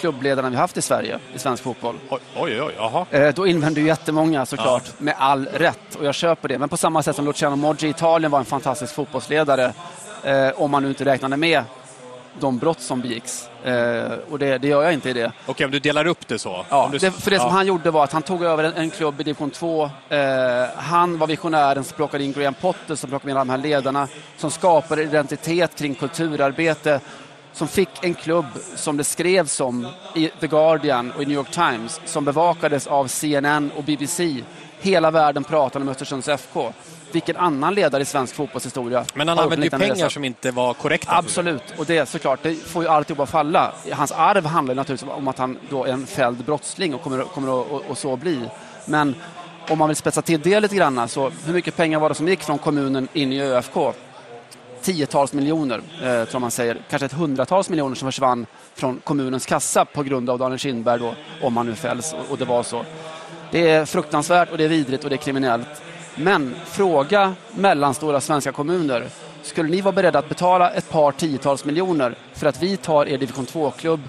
klubbledaren vi haft i Sverige, i svensk fotboll. Oj, oj, oj, jaha. Eh, då invänder ju jättemånga såklart, med all rätt. Och jag köper det. Men på samma sätt som Luciano Moggi i Italien var en fantastisk fotbollsledare, eh, om man nu inte räknade med de brott som begicks. Eh, och det, det gör jag inte i det. Okej, om du delar upp det så. Ja, du, det, för det som ja. han gjorde var att han tog över en, en klubb i division 2. Eh, han var visionären som plockade in Graham Potter, som plockade in de här ledarna, som skapade identitet kring kulturarbete, som fick en klubb som det skrevs om i The Guardian och i New York Times, som bevakades av CNN och BBC. Hela världen pratade om Östersunds FK. Vilken annan ledare i svensk fotbollshistoria Men han använde ju pengar resa? som inte var korrekta. Absolut, och det såklart, det får ju alltihop att falla. Hans arv handlar naturligtvis om att han då är en fälld brottsling och kommer, kommer att och, och så bli. Men om man vill spetsa till det lite grann, så hur mycket pengar var det som gick från kommunen in i ÖFK? tiotals miljoner, eh, tror man säger, kanske ett hundratals miljoner som försvann från kommunens kassa på grund av Daniel Kindberg då, om han nu fälls och, och det var så. Det är fruktansvärt och det är vidrigt och det är kriminellt. Men fråga mellanstora svenska kommuner. Skulle ni vara beredda att betala ett par tiotals miljoner för att vi tar er division 2-klubb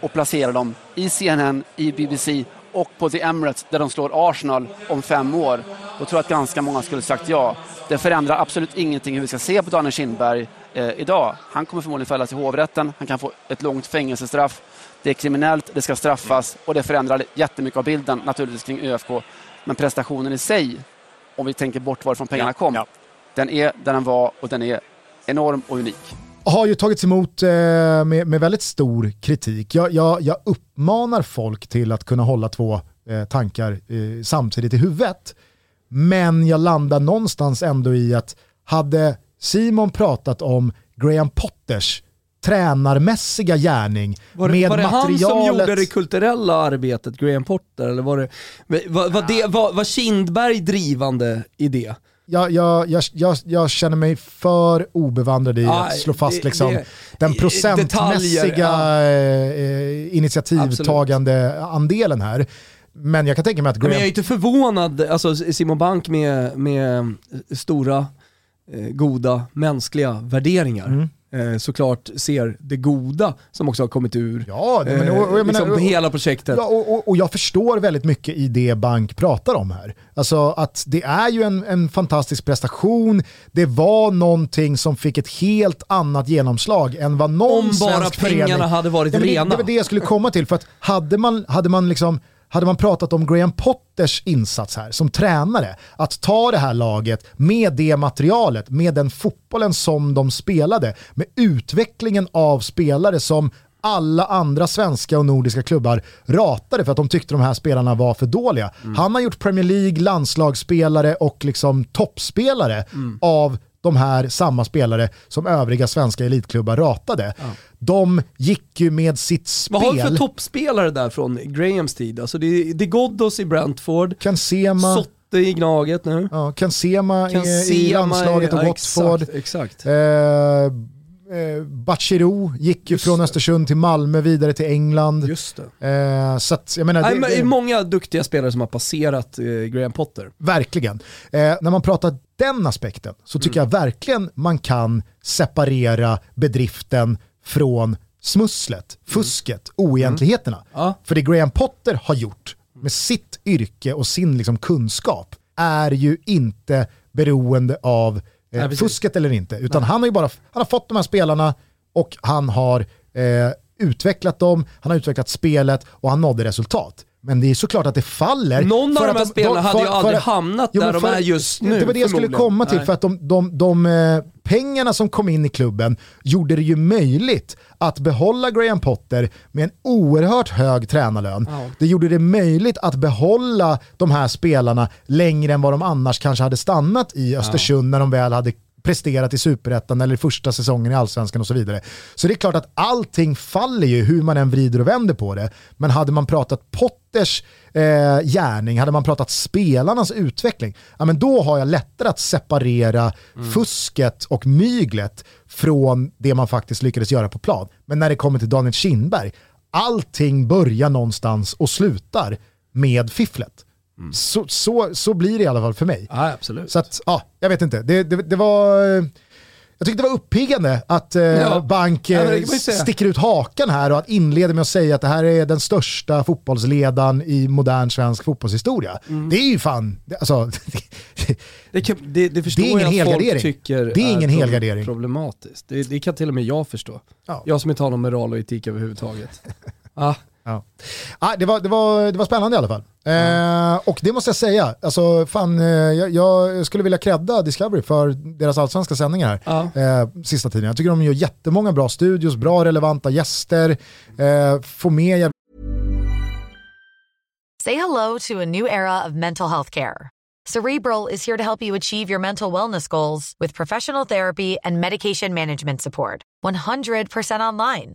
och placerar dem i CNN, i BBC och på The Emirates där de slår Arsenal om fem år? Då tror jag att ganska många skulle sagt ja. Det förändrar absolut ingenting hur vi ska se på Daniel Kindberg eh, idag. Han kommer förmodligen fällas i hovrätten, han kan få ett långt fängelsestraff. Det är kriminellt, det ska straffas och det förändrar jättemycket av bilden naturligtvis kring ÖFK. Men prestationen i sig, om vi tänker bort varifrån pengarna kom, ja. den är där den var och den är enorm och unik har ju tagits emot eh, med, med väldigt stor kritik. Jag, jag, jag, uppmanar folk till att kunna hålla två eh, tankar eh, samtidigt i huvudet. Men jag landar någonstans ändå i att hade Simon pratat om Graham Potters tränarmässiga gärning var det, med var det materialet... han som gjorde det kulturella arbetet, Graham Potter? Eller var, det, var, var, det, var, var Kindberg drivande i det? jag, jag, jag, jag, känner mig för obevandrad i att slå fast det, liksom, det, den procentmässiga ja. eh, initiativtagande andelen här. Men jag kan tänka mig att... Graham... Men jag är inte förvånad, alltså Simon Bank med, med stora, eh, goda, mänskliga värderingar. Mm eh, såklart ser det goda som också har kommit ur ja, det, men, och, och, eh, liksom, hela projektet. Ja, och, och, jag förstår väldigt mycket i det Bank pratar om här. Alltså att det är ju en, en fantastisk prestation, det var någonting som fick ett helt annat genomslag än vad någon Om bara pengarna förening... hade varit ja, rena. Det, det var det jag skulle komma till, för att hade man, hade man liksom hade man pratat om Graham Potters insats här som tränare, att ta det här laget med det materialet, med den fotbollen som de spelade, med utvecklingen av spelare som alla andra svenska och nordiska klubbar ratade för att de tyckte de här spelarna var för dåliga. Mm. Han har gjort Premier League, landslagsspelare och liksom toppspelare mm. av de här samma spelare som övriga svenska elitklubbar ratade. Ja. De gick ju med sitt spel... Vad har vi för toppspelare där från Grahams tid? Alltså det är, det är Ghoddos i Brentford, Sema, Sotte i Gnaget nu. Ja, Kansema i, i landslaget och ja, Watford. Exakt, exakt. Eh, eh, Bachirou gick ju från det. Östersund till Malmö vidare till England. Just det. Eh, så att, jag menar, Nej, det, det är många duktiga spelare som har passerat eh, Graham Potter. Verkligen. Eh, när man pratar den aspekten så tycker mm. jag verkligen man kan separera bedriften från smusslet, mm. fusket, oegentligheterna. Mm. Ja. För det Graham Potter har gjort med sitt yrke och sin liksom kunskap är ju inte beroende av eh, Nej, fusket eller inte. Utan han har ju bara han har fått de här spelarna och han har eh, utvecklat dem, han har utvecklat spelet och han nådde resultat. Men det är såklart att det faller. Någon av de här spelarna hade ju aldrig för, hamnat jo, där de är just nu. Det var det jag skulle komma till, Nej. för att de, de, de, eh, pengarna som kom in i klubben gjorde det ju möjligt att behålla Graham Potter med en oerhört hög tränarlön. Ja. Det gjorde det möjligt att behålla de här spelarna längre än vad de annars kanske hade stannat i Östersund ja. när de väl hade presterat i superettan eller första säsongen i allsvenskan och så vidare. Så det är klart att allting faller ju hur man än vrider och vänder på det. Men hade man pratat Potters eh, gärning, hade man pratat spelarnas utveckling, ja, men då har jag lättare att separera mm. fusket och myglet från det man faktiskt lyckades göra på plan. Men när det kommer till Daniel Kindberg, allting börjar någonstans och slutar med fifflet. Mm. Så, så, så blir det i alla fall för mig. Ja, absolut. Så att, ja, jag vet inte. Det, det, det var... Jag tyckte det var uppiggande att eh, ja. Bank eh, ja, sticker ut hakan här och att inleda med att säga att det här är den största fotbollsledaren i modern svensk fotbollshistoria. Mm. Det är ju fan, alltså, det, kan, det, det, förstår det är ingen jag att folk tycker det är ingen är helgardering. problematiskt. Det, det, kan till och med jag förstå. Ja. Jag som inte har någon moral och etik överhuvudtaget. ah. Ja. Ah, det, var, det, var, det var spännande i alla fall. Eh, och det måste jag säga, alltså, fan, eh, jag, jag, skulle vilja credda Discovery för deras allsvenska sändningar här, ja. eh, sista tiden. Jag tycker de gör jättemånga bra studios, bra relevanta gäster, eh, får med... Say hello to a new era of mental health care. Cerebral is here to help you achieve your mental wellness goals with professional therapy and medication management support. 100% online.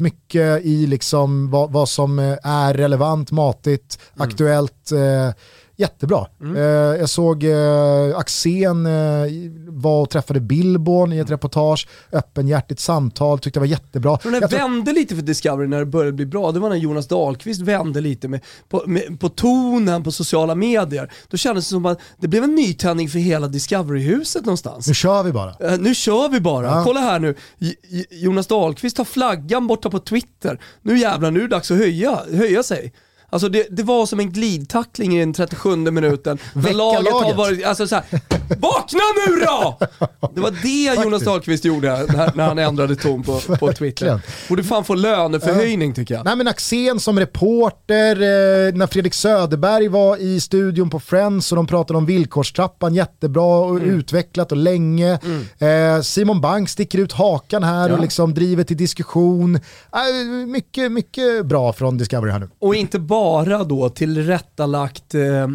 mycket i liksom vad, vad som är relevant, matigt, Mm. aktuellt. Eh, jättebra. Mm. Eh, jag såg eh, Axén eh, var och träffade Billborn i ett reportage, öppenhjärtigt samtal, tyckte det var jättebra. För den Jag tror- vände lite för Discovery när det började bli bra. Det var när Jonas Dahlqvist vände lite med, på, med, på tonen på sociala medier. Då kändes det som att det blev en nytändning för hela Discovery-huset någonstans. Nu kör vi bara. Eh, nu kör vi bara. Ja. Kolla här nu. J- Jonas Dahlqvist har flaggan borta på Twitter. Nu jävlar, nu är det dags att höja, höja sig. Alltså det, det var som en glidtackling i den 37 minuten. När Väcka laget har laget. varit, alltså så här, vakna nu då! Det var det Jonas Dahlqvist gjorde när, när han ändrade ton på, på Twitter. Borde fan få löneförhöjning tycker jag. Nej men Axén som reporter, eh, när Fredrik Söderberg var i studion på Friends och de pratade om villkorstrappan jättebra och Mm. utvecklat och länge. Eh, Simon Bank sticker ut hakan här och liksom driver till diskussion. Eh, mycket, mycket bra från Discovery här nu. Och inte bara då tillrättalagt eh,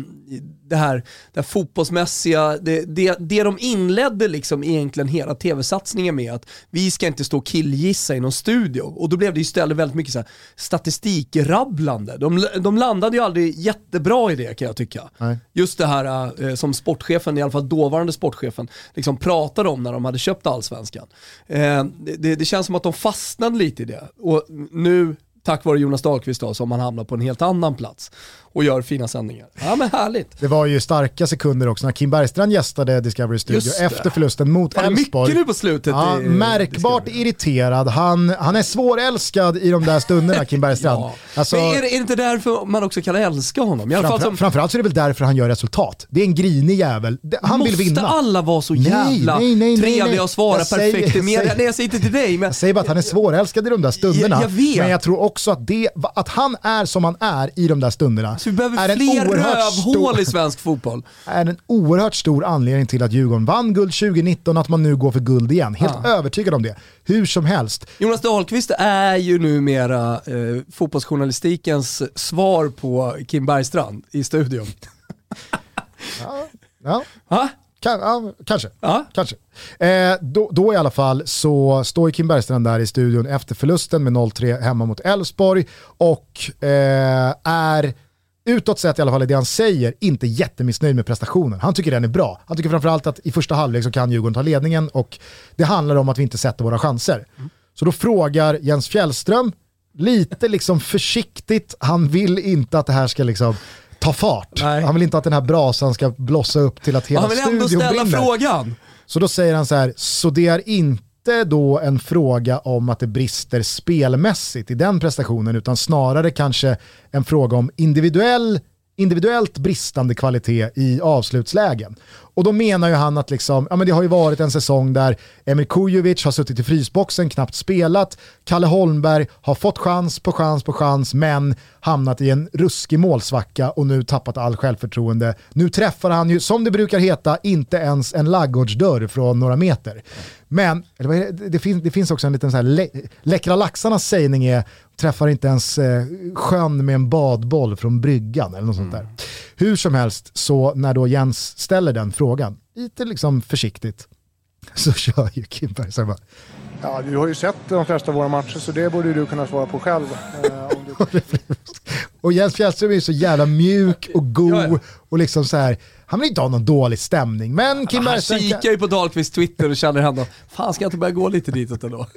det här, det här fotbollsmässiga, det, det, det de inledde liksom egentligen hela tv-satsningen med att vi ska inte stå och killgissa i någon studio. Och då blev det istället väldigt mycket så här statistikrabblande. De, de landade ju aldrig jättebra i det kan jag tycka. Nej. Just det här eh, som sportchefen, i alla fall dåvarande sportchefen, liksom pratade om när de hade köpt allsvenskan. Eh, det, det känns som att de fastnade lite i det. Och nu tack vare Jonas Dahlqvist då, som han hamnar på en helt annan plats och gör fina sändningar. Ja men härligt. Det var ju starka sekunder också när Kim Bergstrand gästade Discovery Studio efter förlusten mot Elfsborg. mycket nu på slutet Ja, i- märkbart Discovery. irriterad. Han, han är svårälskad i de där stunderna, Kim Bergstrand. Ja. Alltså, men är det, är det inte därför man också kan älska honom? I alla framför, som, Framförallt så är det väl därför han gör resultat. Det är en grinig jävel. Det- Han måste vill vinna. alla vara så Nej, jävla nej, nej, nej, trevliga nej. och svara Jag säger- perfekt i jag media? säger- Nej jag säger inte till dig men Jag säger bara att han är svårälskad i de där stunderna. Jag- jag vet. Men jag tror också att, det, att han är som han är i de där stunderna så vi behöver fler rövhål stor, i svensk fotboll. är en oerhört stor anledning till att Djurgården vann guld 2019 och att man nu går för guld igen. Helt Ja. övertygad om det. Hur som helst. Jonas Dahlqvist är ju numera eh, fotbollsjournalistikens svar på Kim Bergstrand i studion. Ja, Va? kan, ja kanske. Ja. kanske. Eh, då, då i alla fall så står Kim Bergstrand där i studion efter förlusten med 0-3 hemma mot Elfsborg och eh, är utåt sett i alla fall i det han säger, inte jättemissnöjd med prestationen. Han tycker den är bra. Han tycker framförallt att i första halvlek så kan Djurgården ta ledningen och det handlar om att vi inte sätter våra chanser. Så då frågar Jens Fjällström, lite liksom försiktigt, han vill inte att det här ska liksom ta fart. Nej. Han vill inte att den här brasan ska blossa upp till att hela Han vill ändå studion ställa brinner. frågan. Så då säger han så här, så det är inte inte då en fråga om att det brister spelmässigt i den prestationen, utan snarare kanske en fråga om individuell, individuellt bristande kvalitet i avslutslägen. Och då menar ju han att liksom, ja, men det har ju varit en säsong där Emil Kujovic har suttit i frysboxen, knappt spelat, Kalle Holmberg har fått chans på chans på chans, men hamnat i en ruskig målsvacka och nu tappat all självförtroende. Nu träffar han ju, som det brukar heta, inte ens en laggårdsdörr från några meter. Men eller det, det, finns, det finns också en liten så här, lä, läckra laxarnas sägning är, träffar inte ens eh, sjön med en badboll från bryggan eller något sånt där. Hur som helst, så när då Jens ställer den frågan, lite liksom försiktigt, så kör ju Kim Bergström bara, Ja, du har ju sett de flesta av våra matcher så det borde du kunna svara på själv. Eh, du... Och Jens Fjällström är ju så jävla mjuk och god och liksom så här, han vill inte ha någon dålig stämning. Men Kim Han kikar ju på Dahlqvists Twitter och känner ändå, fan ska jag inte börja gå lite ditåt ändå?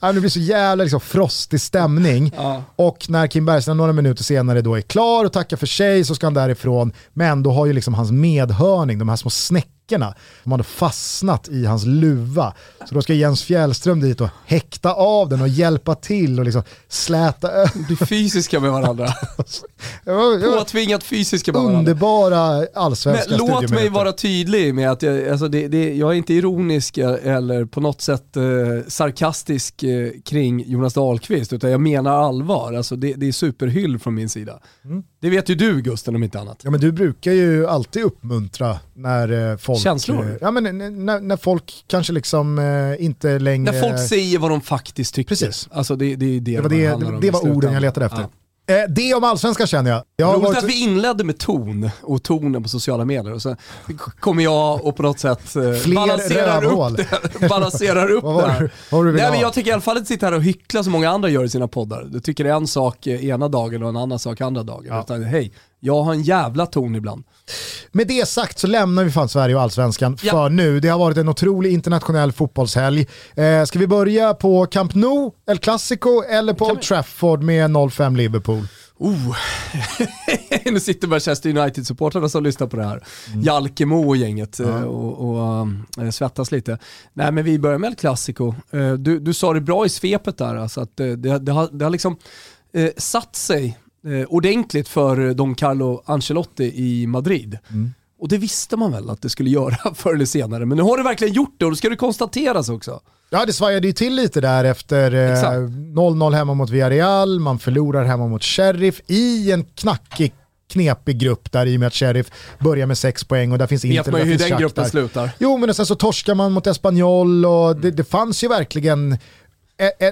Ja, det blir så jävla liksom, frostig stämning. Och när Kim Bergström några minuter senare då är klar och tackar för sig så ska han därifrån. Men då har ju liksom hans medhörning, de här små snäckorna, de hade fastnat i hans luva. Så då ska Jens Fjällström dit och häkta av den och hjälpa till och liksom släta över. Bli fysiska med varandra. Påtvingat fysiska med varandra. Underbara allsvenska Men låt mig vara tydlig med att jag, alltså det, det, jag är inte ironisk eller på något sätt eh, sarkastisk eh, kring Jonas Dahlqvist, utan jag menar allvar. Alltså det, det är superhyll från min sida. Mm. Det vet ju du Gusten om inte annat. Ja men du brukar ju alltid uppmuntra när eh, folk... Känslor? eh, Ja men när, när folk kanske liksom eh, inte längre... När folk säger vad de faktiskt tycker. Precis. Alltså det, det är det Det var, det det, det, var orden jag letade efter. Ja. Eh, det om allsvenskan känner jag. jag Roligt varit... att vi inledde med ton och tonen på sociala medier och så kommer jag och på något sätt eh, Fler balanserar rövhål. upp det. Balanserar upp Vad var det här. vad Nej, men jag tycker i alla fall inte sitta här och hyckla som många andra gör i sina poddar. Du tycker det är en sak ena dagen och en annan sak andra dagen. Utan hej, jag har en jävla ton ibland. Med det sagt så lämnar vi fan Sverige och allsvenskan Ja. för nu. Det har varit en otrolig internationell fotbollshelg. Eh, ska vi börja på Camp Nou, El Clasico eller på Old Trafford med 0-5 Liverpool? Oh. nu sitter Manchester United-supportrarna som lyssnar på det här. Jalkemo och gänget eh, och, och eh, svettas lite. Nej men vi börjar med El Clasico. Eh, du, du sa det bra i svepet där, alltså att det, det, har, det har liksom eh, satt sig eh, ordentligt för Don Carlo Ancelotti i Madrid. Och det visste man väl att det skulle göra förr eller senare, men nu har det verkligen gjort det och då ska det konstateras också. Ja, det svajade ju till lite där efter eh, Exakt. 0-0 hemma mot Villarreal, man förlorar hemma mot Sheriff i en knackig knepig grupp där i och med att Sheriff börjar med sex poäng och där finns Vet Inter, man ju hur den gruppen slutar. Jo men sen så torskar man mot Espanyol och det, det fanns ju verkligen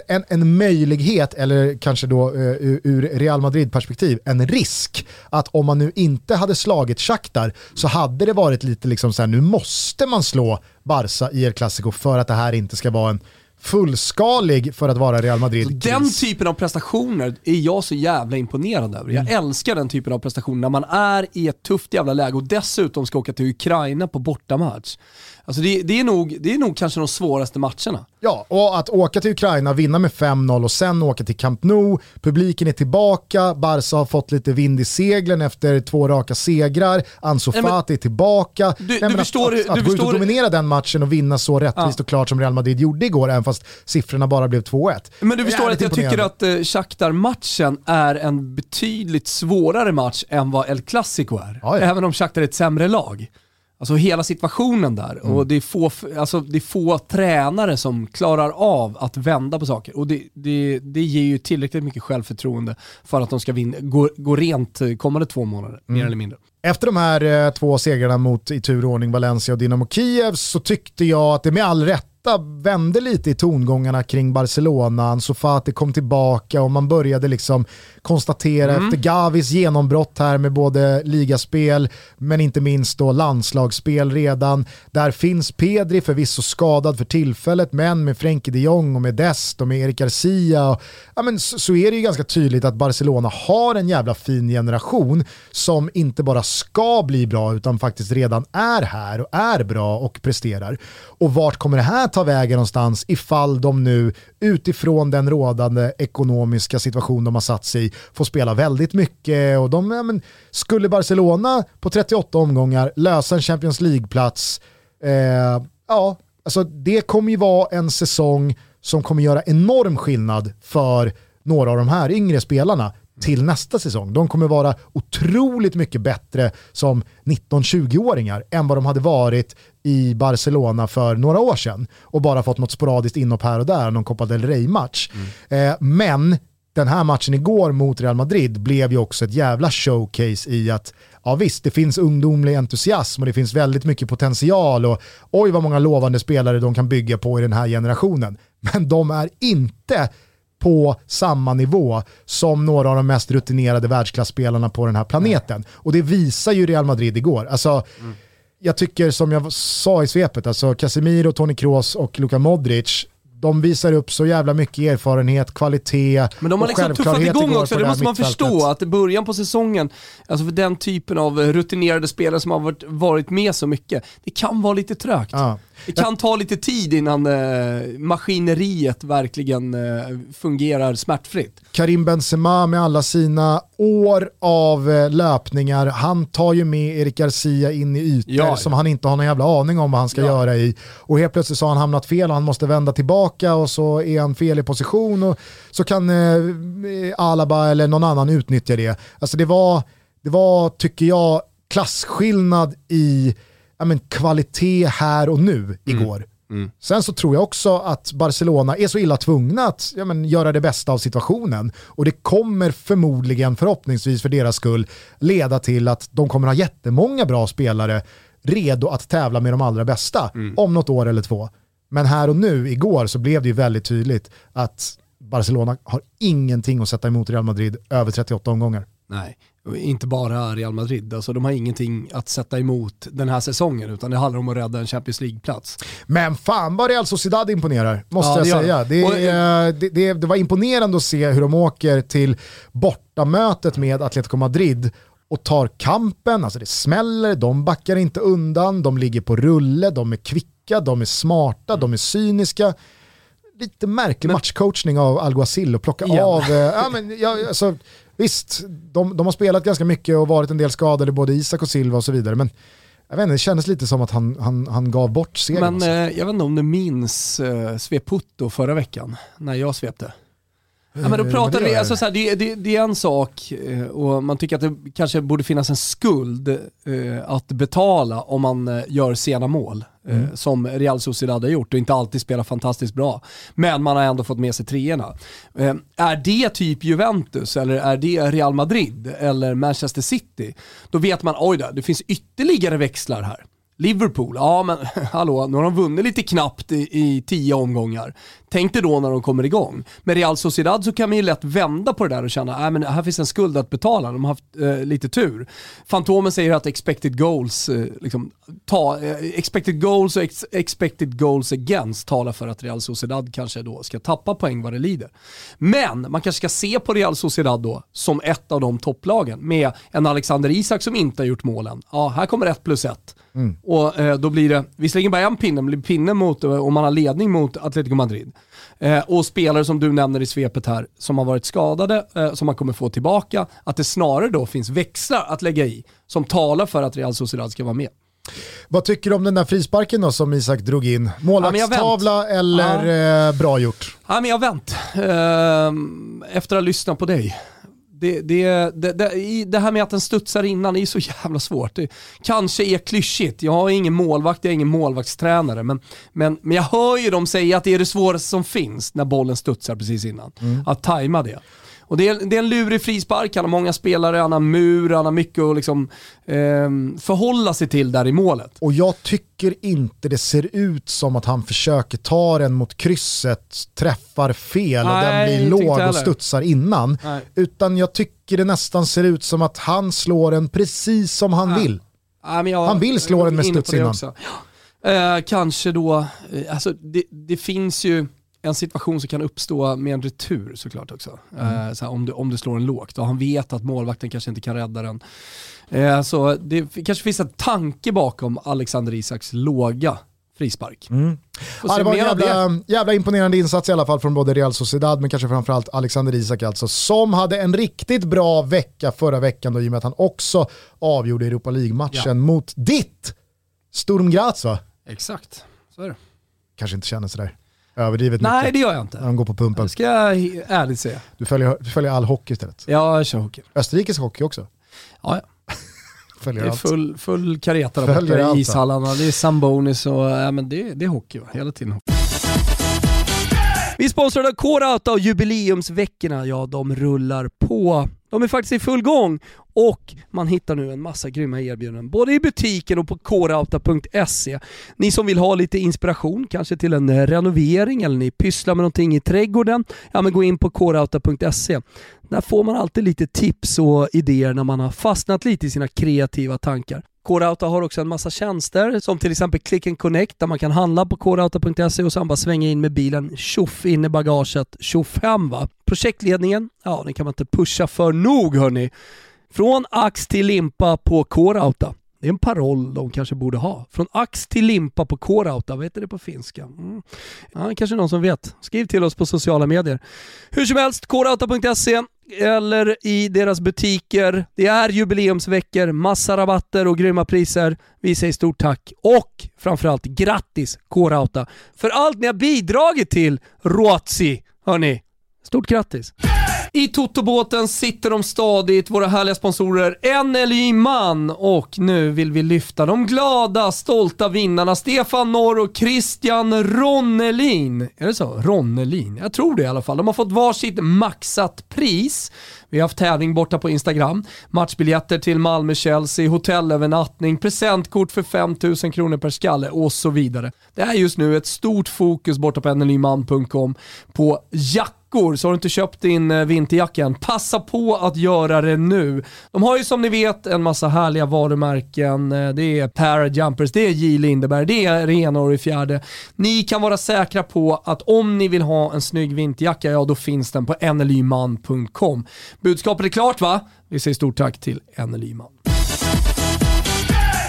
en, en, möjlighet, eller kanske då eh, ur Real Madrid-perspektiv, en risk att om man nu inte hade slagit Shakhtar så hade det varit lite liksom så här, nu måste man slå Barca i El Clasico för att det här inte ska vara en fullskalig för att vara Real Madrid. Den typen av prestationer är jag så jävla imponerad över. Jag Mm. älskar den typen av prestationer när man är i ett tufft jävla läge och dessutom ska åka till Ukraina på bortamatch. Alltså det, det, är nog, det är nog kanske de svåraste matcherna. Ja, och att åka till Ukraina, vinna med 5-0 och sen åka till Camp Nou, publiken är tillbaka, Barca har fått lite vind i seglen efter två raka segrar, Ansu Fati är tillbaka. Du- Nej, du förstår- att, att, att gå ut och dominera den matchen och vinna så rättvist och klart som Real Madrid gjorde igår, även fast siffrorna bara blev 2-1. Men du förstår att jag tycker att eh, Shakhtar-matchen är en betydligt svårare match än vad El Clasico är. Ja, ja. Även om Shakhtar är ett sämre lag. Alltså hela situationen där Mm. och det är, få, alltså, det är få tränare som klarar av att vända på saker. Och det, det, det ger ju tillräckligt mycket självförtroende för att de ska vinna, gå, gå rent eh, kommande två månader, Mm. mer eller mindre. Efter de här eh, två segrarna mot i tur och ordning Valencia och Dynamo Kiev så tyckte jag att det med all rätta vände lite i tongångarna kring Barcelona. Ansu Fati kom tillbaka och man började liksom konstatera efter Gavis genombrott här med både ligaspel men inte minst då landslagsspel redan. Där finns Pedri förvisso skadad för tillfället men med Frenkie de Jong och med Dest och med Erik Garcia och, ja, men så, så är det ju ganska tydligt att Barcelona har en jävla fin generation som inte bara ska bli bra utan faktiskt redan är här och är bra och presterar. Och vart kommer det här ta vägen någonstans ifall de nu utifrån den rådande ekonomiska situation de har satt sig i får spela väldigt mycket och de, ja, men, skulle Barcelona på 38 omgångar lösa en Champions League-plats, eh, ja, alltså det kommer ju vara en säsong som kommer göra enorm skillnad för några av de här yngre spelarna till nästa säsong. De kommer vara otroligt mycket bättre som 19-20-åringar än vad de hade varit i Barcelona för några år sedan och bara fått något sporadiskt inhopp här och där, någon Copa del Rey-match. Eh, men den här matchen igår mot Real Madrid blev ju också ett jävla showcase i att ja visst, det finns ungdomlig entusiasm och det finns väldigt mycket potential och oj vad många lovande spelare de kan bygga på i den här generationen. Men de är inte på samma nivå som några av de mest rutinerade världsklassspelarna på den här planeten. Och det visar ju Real Madrid igår. Alltså, jag tycker som jag sa i svepet, alltså Casemiro, Toni Kroos och Luka Modric, de visar upp så jävla mycket erfarenhet, kvalitet Men de har liksom tuffat igång också, det här måste man förstå. Att i början på säsongen, alltså för den typen av rutinerade spelare som har varit, varit med så mycket, det kan vara lite trögt. Ja. Det kan ta lite tid innan eh, maskineriet verkligen eh, fungerar smärtfritt. Karim Benzema med alla sina år av eh, löpningar, han tar ju med Erik Garcia in i ytor Ja, ja. som han inte har någon jävla aning om vad han ska Ja. göra i. Och helt plötsligt så har han hamnat fel och han måste vända tillbaka och så är han fel i position och så kan eh, Alaba eller någon annan utnyttja det. Alltså det var, det var tycker jag, klasskillnad i ja, men, kvalitet här och nu igår. Sen så tror jag också att Barcelona är så illa tvungna att ja, men, göra det bästa av situationen. Och det kommer förmodligen, förhoppningsvis för deras skull, leda till att de kommer ha jättemånga bra spelare redo att tävla med de allra bästa om något år eller två. Men här och nu, igår, så blev det ju väldigt tydligt att Barcelona har ingenting att sätta emot Real Madrid över 38 omgångar. Nej, inte bara Real Madrid. Alltså, de har ingenting att sätta emot den här säsongen, utan det handlar om att rädda en Champions League-plats. Men fan vad Real Sociedad imponerar, måste Ja, jag säga. Det, Och, det, det, det var imponerande att se hur de åker till bortamötet med Atletico Madrid och tar kampen, alltså det smäller, de backar inte undan, de ligger på rulle, de är kvicka, de är smarta, de är cyniska. Lite märklig matchcoachning av Alguacil att plocka Igen. av, eh, ja, men, ja, alltså, visst, de, de har spelat ganska mycket och varit en del skadade, både Isak och Silva och så vidare, men jag vet inte, det kändes lite som att han, han, han gav bort segern. Men alltså. eh, jag vet inte om du minns eh, Sveputto förra veckan, när jag svepte. Ja, men då Eh, det vi, alltså, så här, det, det, det är en sak eh, och man tycker att det kanske borde finnas en skuld eh, att betala om man gör sena mål. Mm. Som Real Sociedad har gjort och inte alltid spelar fantastiskt bra. Men man har ändå fått med sig treorna. Är det typ Juventus eller är det Real Madrid eller Manchester City? Då vet man, oj då, det finns ytterligare växlar här. Liverpool, ja men hallå, nu har de vunnit lite knappt i, i tio omgångar. Tänk dig då när de kommer igång. Med Real Sociedad så kan man ju lätt vända på det där och känna, nej men här finns en skuld att betala, de har haft eh, lite tur. Fantomen säger att expected goals, eh, liksom, ta, eh, expected goals och ex, expected goals against talar för att Real Sociedad kanske då ska tappa poäng vad det lider. Men man kanske ska se på Real Sociedad då som ett av de topplagen med en Alexander Isak som inte har gjort målen. Ja, här kommer ett plus ett. Och eh, då blir det, visserligen bara en pinne, men det blir pinne mot, eh, om man har ledning mot Atletico Madrid. Eh, och spelare som du nämner i svepet här, som har varit skadade, eh, som man kommer få tillbaka, att det snarare då finns växlar att lägga i, som talar för att Real Sociedad ska vara med. Vad tycker du om den där frisparken då som Isak drog in? Ja, Målvaktstavla vänt. eller eh, bra gjort? Ja, men jag har vänt. Ehm, efter att ha lyssnat på dig. Det, det, det, det, här med att den studsar innan är ju så jävla svårt. Det kanske är klyschigt. Jag har ingen målvakt, jag är ingen målvaktstränare. Men, men, men jag hör ju dem säga att det är det svåraste som finns när bollen studsar precis innan. Att tajma det. Och det är, det är en lurig frispark, han har många spelare, han har mur, han har mycket att liksom, ehm, förhålla sig till där i målet. Och jag tycker inte det ser ut som att han försöker ta den mot krysset, träffar fel och den Nej, blir inte låg och studsar innan. Nej. Utan jag tycker det nästan ser ut som att han slår den precis som han Nej. vill. Jag- Han vill slå den med studs innan. Eh, kanske då, eh, alltså det, det finns ju en situation som kan uppstå med en retur såklart också. Mm. Eh, så om, du, om du slår den lågt och han vet att målvakten kanske inte kan rädda den. Eh, så det kanske finns en tanke bakom Alexander Isaks låga frispark. Mm. Ja, det var en jävla, jävla imponerande insats i alla fall från både Real Sociedad men kanske framförallt Alexander Isak alltså, som hade en riktigt bra vecka förra veckan då, i och med att han också avgjorde Europa League-matchen Ja. mot ditt Sturm Graz va? Exakt, så är det. Kanske inte känner sådär överdrivet Nej mycket det gör jag inte. när de går på pumpen. Det ska jag ärligt säga. Du följer, du följer all hockey istället. Ja, jag kör hockey. Österrikisk hockey också. Ja, ja. Följer Det är allt. full, full kareta där borta i ishallarna. Det är sambonis och ja, men det, det är hockey va? hela tiden. hockey. Vi är sponsrade av K-Rauta och jubileumsveckorna, ja de rullar på. De är faktiskt i full gång och man hittar nu en massa grymma erbjudanden både i butiken och på korauta.se. Ni som vill ha lite inspiration, kanske till en renovering eller ni pysslar med någonting i trädgården, ja men gå in på korauta.se. Där får man alltid lite tips och idéer när man har fastnat lite i sina kreativa tankar. Korauta har också en massa tjänster som till exempel Click and Connect där man kan handla på korauta.se och sen bara svänga in med bilen, tjoff in i bagaget, tjoff hem va. Projektledningen, ja den kan man inte pusha för nog hörni. Från ax till limpa på K-Rauta. Det är en paroll de kanske borde ha. Från ax till limpa på K-Rauta, vad heter det på finska? Mm. Ja, kanske någon som vet. Skriv till oss på sociala medier. Hur som helst, krauta.se eller i deras butiker. Det är jubileumsveckor, massa rabatter och grymma priser. Vi säger stort tack och framförallt grattis Coreouta för allt ni har bidragit till Ruotsi. Hörni, stort grattis! I Totobåten sitter de stadigt, våra härliga sponsorer NLJ Man och nu vill vi lyfta de glada, stolta vinnarna Stefan Norr och Christian Ronnelin. Är det så? Ronnelin? Jag tror det i alla fall. De har fått varsitt maxat pris. Vi har haft tävling borta på Instagram. Matchbiljetter till Malmö-Chelsea, hotellövernattning, presentkort för 5000 kronor per skalle och så vidare. Det är just nu ett stort fokus borta på nlyman.com på Jack jackor, så har du inte köpt din eh, vinterjacka än, passa på att göra det nu. De har ju som ni vet en massa härliga varumärken. Eh, det är Parajumpers, det är J Lindeberg, det är Renor i fjärde. Ni kan vara säkra på att om ni vill ha en snygg vinterjacka, ja då finns den på nlyman.com. Budskapet är klart va? Vi säger stort tack till NLYman.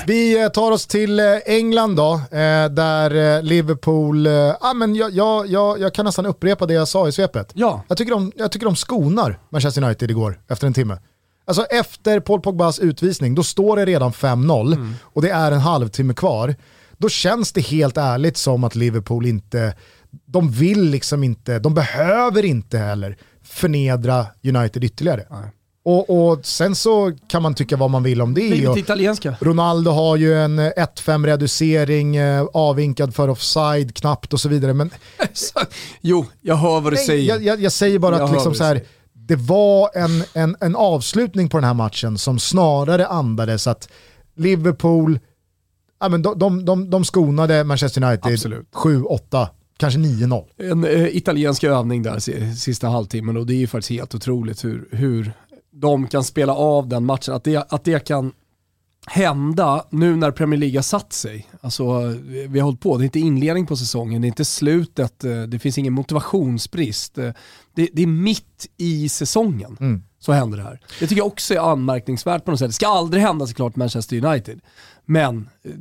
Vi eh, tar oss till eh, England då, eh, där Liverpool, ah, men jag, jag, jag, jag kan nästan upprepa det jag sa i svepet. Ja. Jag, tycker de, jag tycker de skonar Manchester United igår efter en timme. Alltså efter Paul Pogbas utvisning, då står det redan 5-0 mm. och det är en halvtimme kvar. Då känns det helt ärligt som att Liverpool inte, de vill liksom inte, de behöver inte heller förnedra United ytterligare. Nej. Och, och, sen så kan man tycka vad man vill om det. Italienska. Ronaldo har ju en 1-5 reducering, eh, avvinkad för offside knappt och så vidare. Men, jo, jag hör vad du nej, säger. Jag, jag, jag, säger bara jag att liksom så här, det var en, en, en avslutning på den här matchen som snarare andades att Liverpool, ja, men de, de, de, de skonade Manchester United 7-8 kanske 9-0. En eh, italiensk övning där sista halvtimmen och det är ju faktiskt helt otroligt hur, hur de kan spela av den matchen, att det, att det kan hända nu när Premier League har satt sig. Alltså, vi har hållit på, det är inte inledning på säsongen, det är inte slutet, eh, det finns ingen motivationsbrist. Eh, det, det är mitt i säsongen mm. så händer det här. Det tycker jag också är anmärkningsvärt på något sätt. Det ska aldrig hända såklart Manchester United, men eh,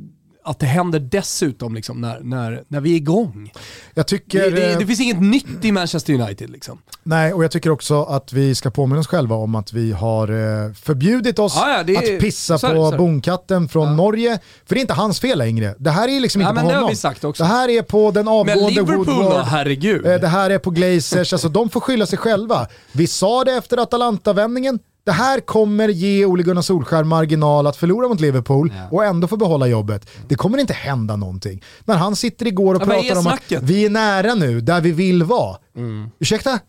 att det händer dessutom liksom när, när, när vi är igång. Jag tycker, det, det, det finns inget nytt i Manchester United. Liksom. Nej, och jag tycker också att vi ska påminna oss själva om att vi har eh, förbjudit oss ah, ja, är, att pissa sorry, på sorry. bonkatten från ja. Norge. För det är inte hans fel längre. Det här är liksom inte ja, på honom. Det, det, här är på den avgående men Liverpool Woodward. Då, herregud. Eh, det här är på Glazers, alltså de får skylla sig själva. Vi sa det efter Atalanta-vändningen, det här kommer ge Ole Gunnar Solskär marginal att förlora mot Liverpool ja. och ändå få behålla jobbet. Det kommer inte hända någonting. När han sitter igår och ja, pratar om att vi är nära nu, där vi vill vara. Mm. Ursäkta?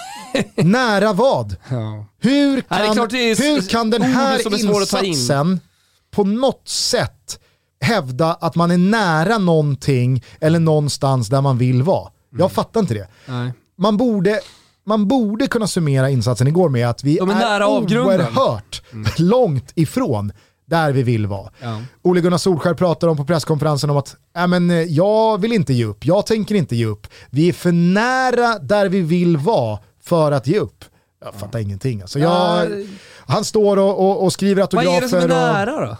nära vad? Ja. Hur, kan, hur kan den här insatsen på något sätt hävda att man är nära någonting eller någonstans där man vill vara? Jag mm. fattar inte det. Nej. Man borde man borde kunna summera insatsen igår med att vi De är, är nära oerhört mm. långt ifrån där vi vill vara. Ja. Ole Gunnar Solskär pratar om på presskonferensen om att äh, men, eh, jag vill inte ge upp, jag tänker inte ge upp. Vi är för nära där vi vill vara för att ge upp. Jag fattar ja. ingenting. Alltså, jag, han står och, och, och skriver autografer. Vad är det som är nära då?